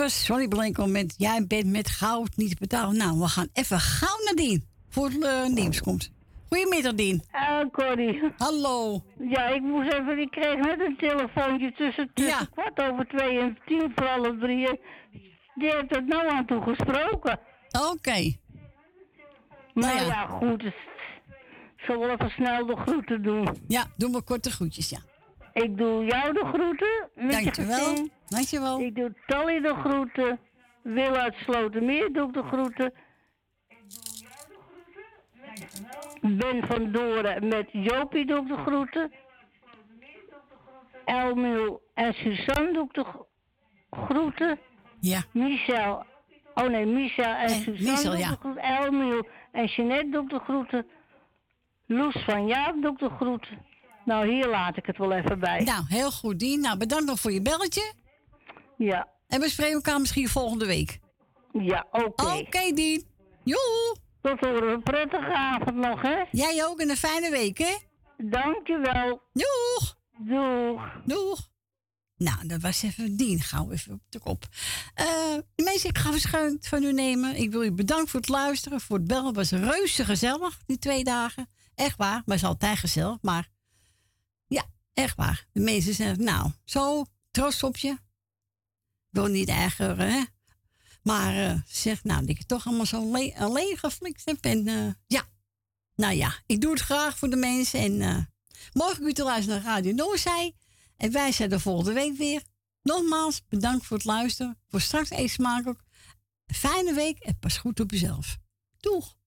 Was Johnny Blanco met Jij bent met goud niet betalen. Nou, we gaan even gauw naar Dien. Voor de uh, nieuws komt. Goedemiddag, Dien. Ah, Corrie. Hallo. Ja, ik moest even, ik kreeg net een telefoontje tussen, tussen kwart over twee en tien voor alle drieën. Die heeft het nou aan toe gesproken. Oké. Nou ja. ja, goed. Ik zal wel even snel de groeten doen. Ja, doe maar korte groetjes, ja. Ik doe jou de groeten. met je Dankjewel. Dankjewel. Ik doe Tally de groeten. Wil uit Slotermeer doe ik de groeten. Ben van Doren met Jopie doe ik de groeten. Elmiel en Suzanne doe ik de gro- groeten. Ja. Michel. Oh nee, Michel en Suzanne Michel, doe ik ja. de groeten. Elmiel en Jeanette doe ik de groeten. Loes van Jaap doe ik de groeten. Nou, hier laat ik het wel even bij. Nou, heel goed, Dien. Nou, bedankt nog voor je belletje. Ja. En we spreken elkaar misschien volgende week. Ja, oké. Oké, Dien. Joe. Tot een prettige avond nog, hè? Jij ook en een fijne week, hè? Dankjewel. Doeg. Doeg. Doeg. Nou, dat was even Dien. Gauw even op de kop. Eh, de mensen, ik ga verscheunt van u nemen. Ik wil u bedanken voor het luisteren, voor het bellen. Het was reuze gezellig, die twee dagen. Echt waar, maar het is altijd gezellig. Maar ja, echt waar. De mensen zeggen, nou, zo, trots op je. Wil niet ergeren, hè. Maar eh, ze zegt, nou, dat ik het toch allemaal zo alleen, alleen geflikt heb. En eh, ja, nou ja, ik doe het graag voor de mensen. En eh, morgen u te luisteren naar Radio Noorzij. En wij zijn er volgende week weer. Nogmaals, bedankt voor het luisteren. Voor straks eet smakelijk. Fijne week en pas goed op jezelf. Doeg!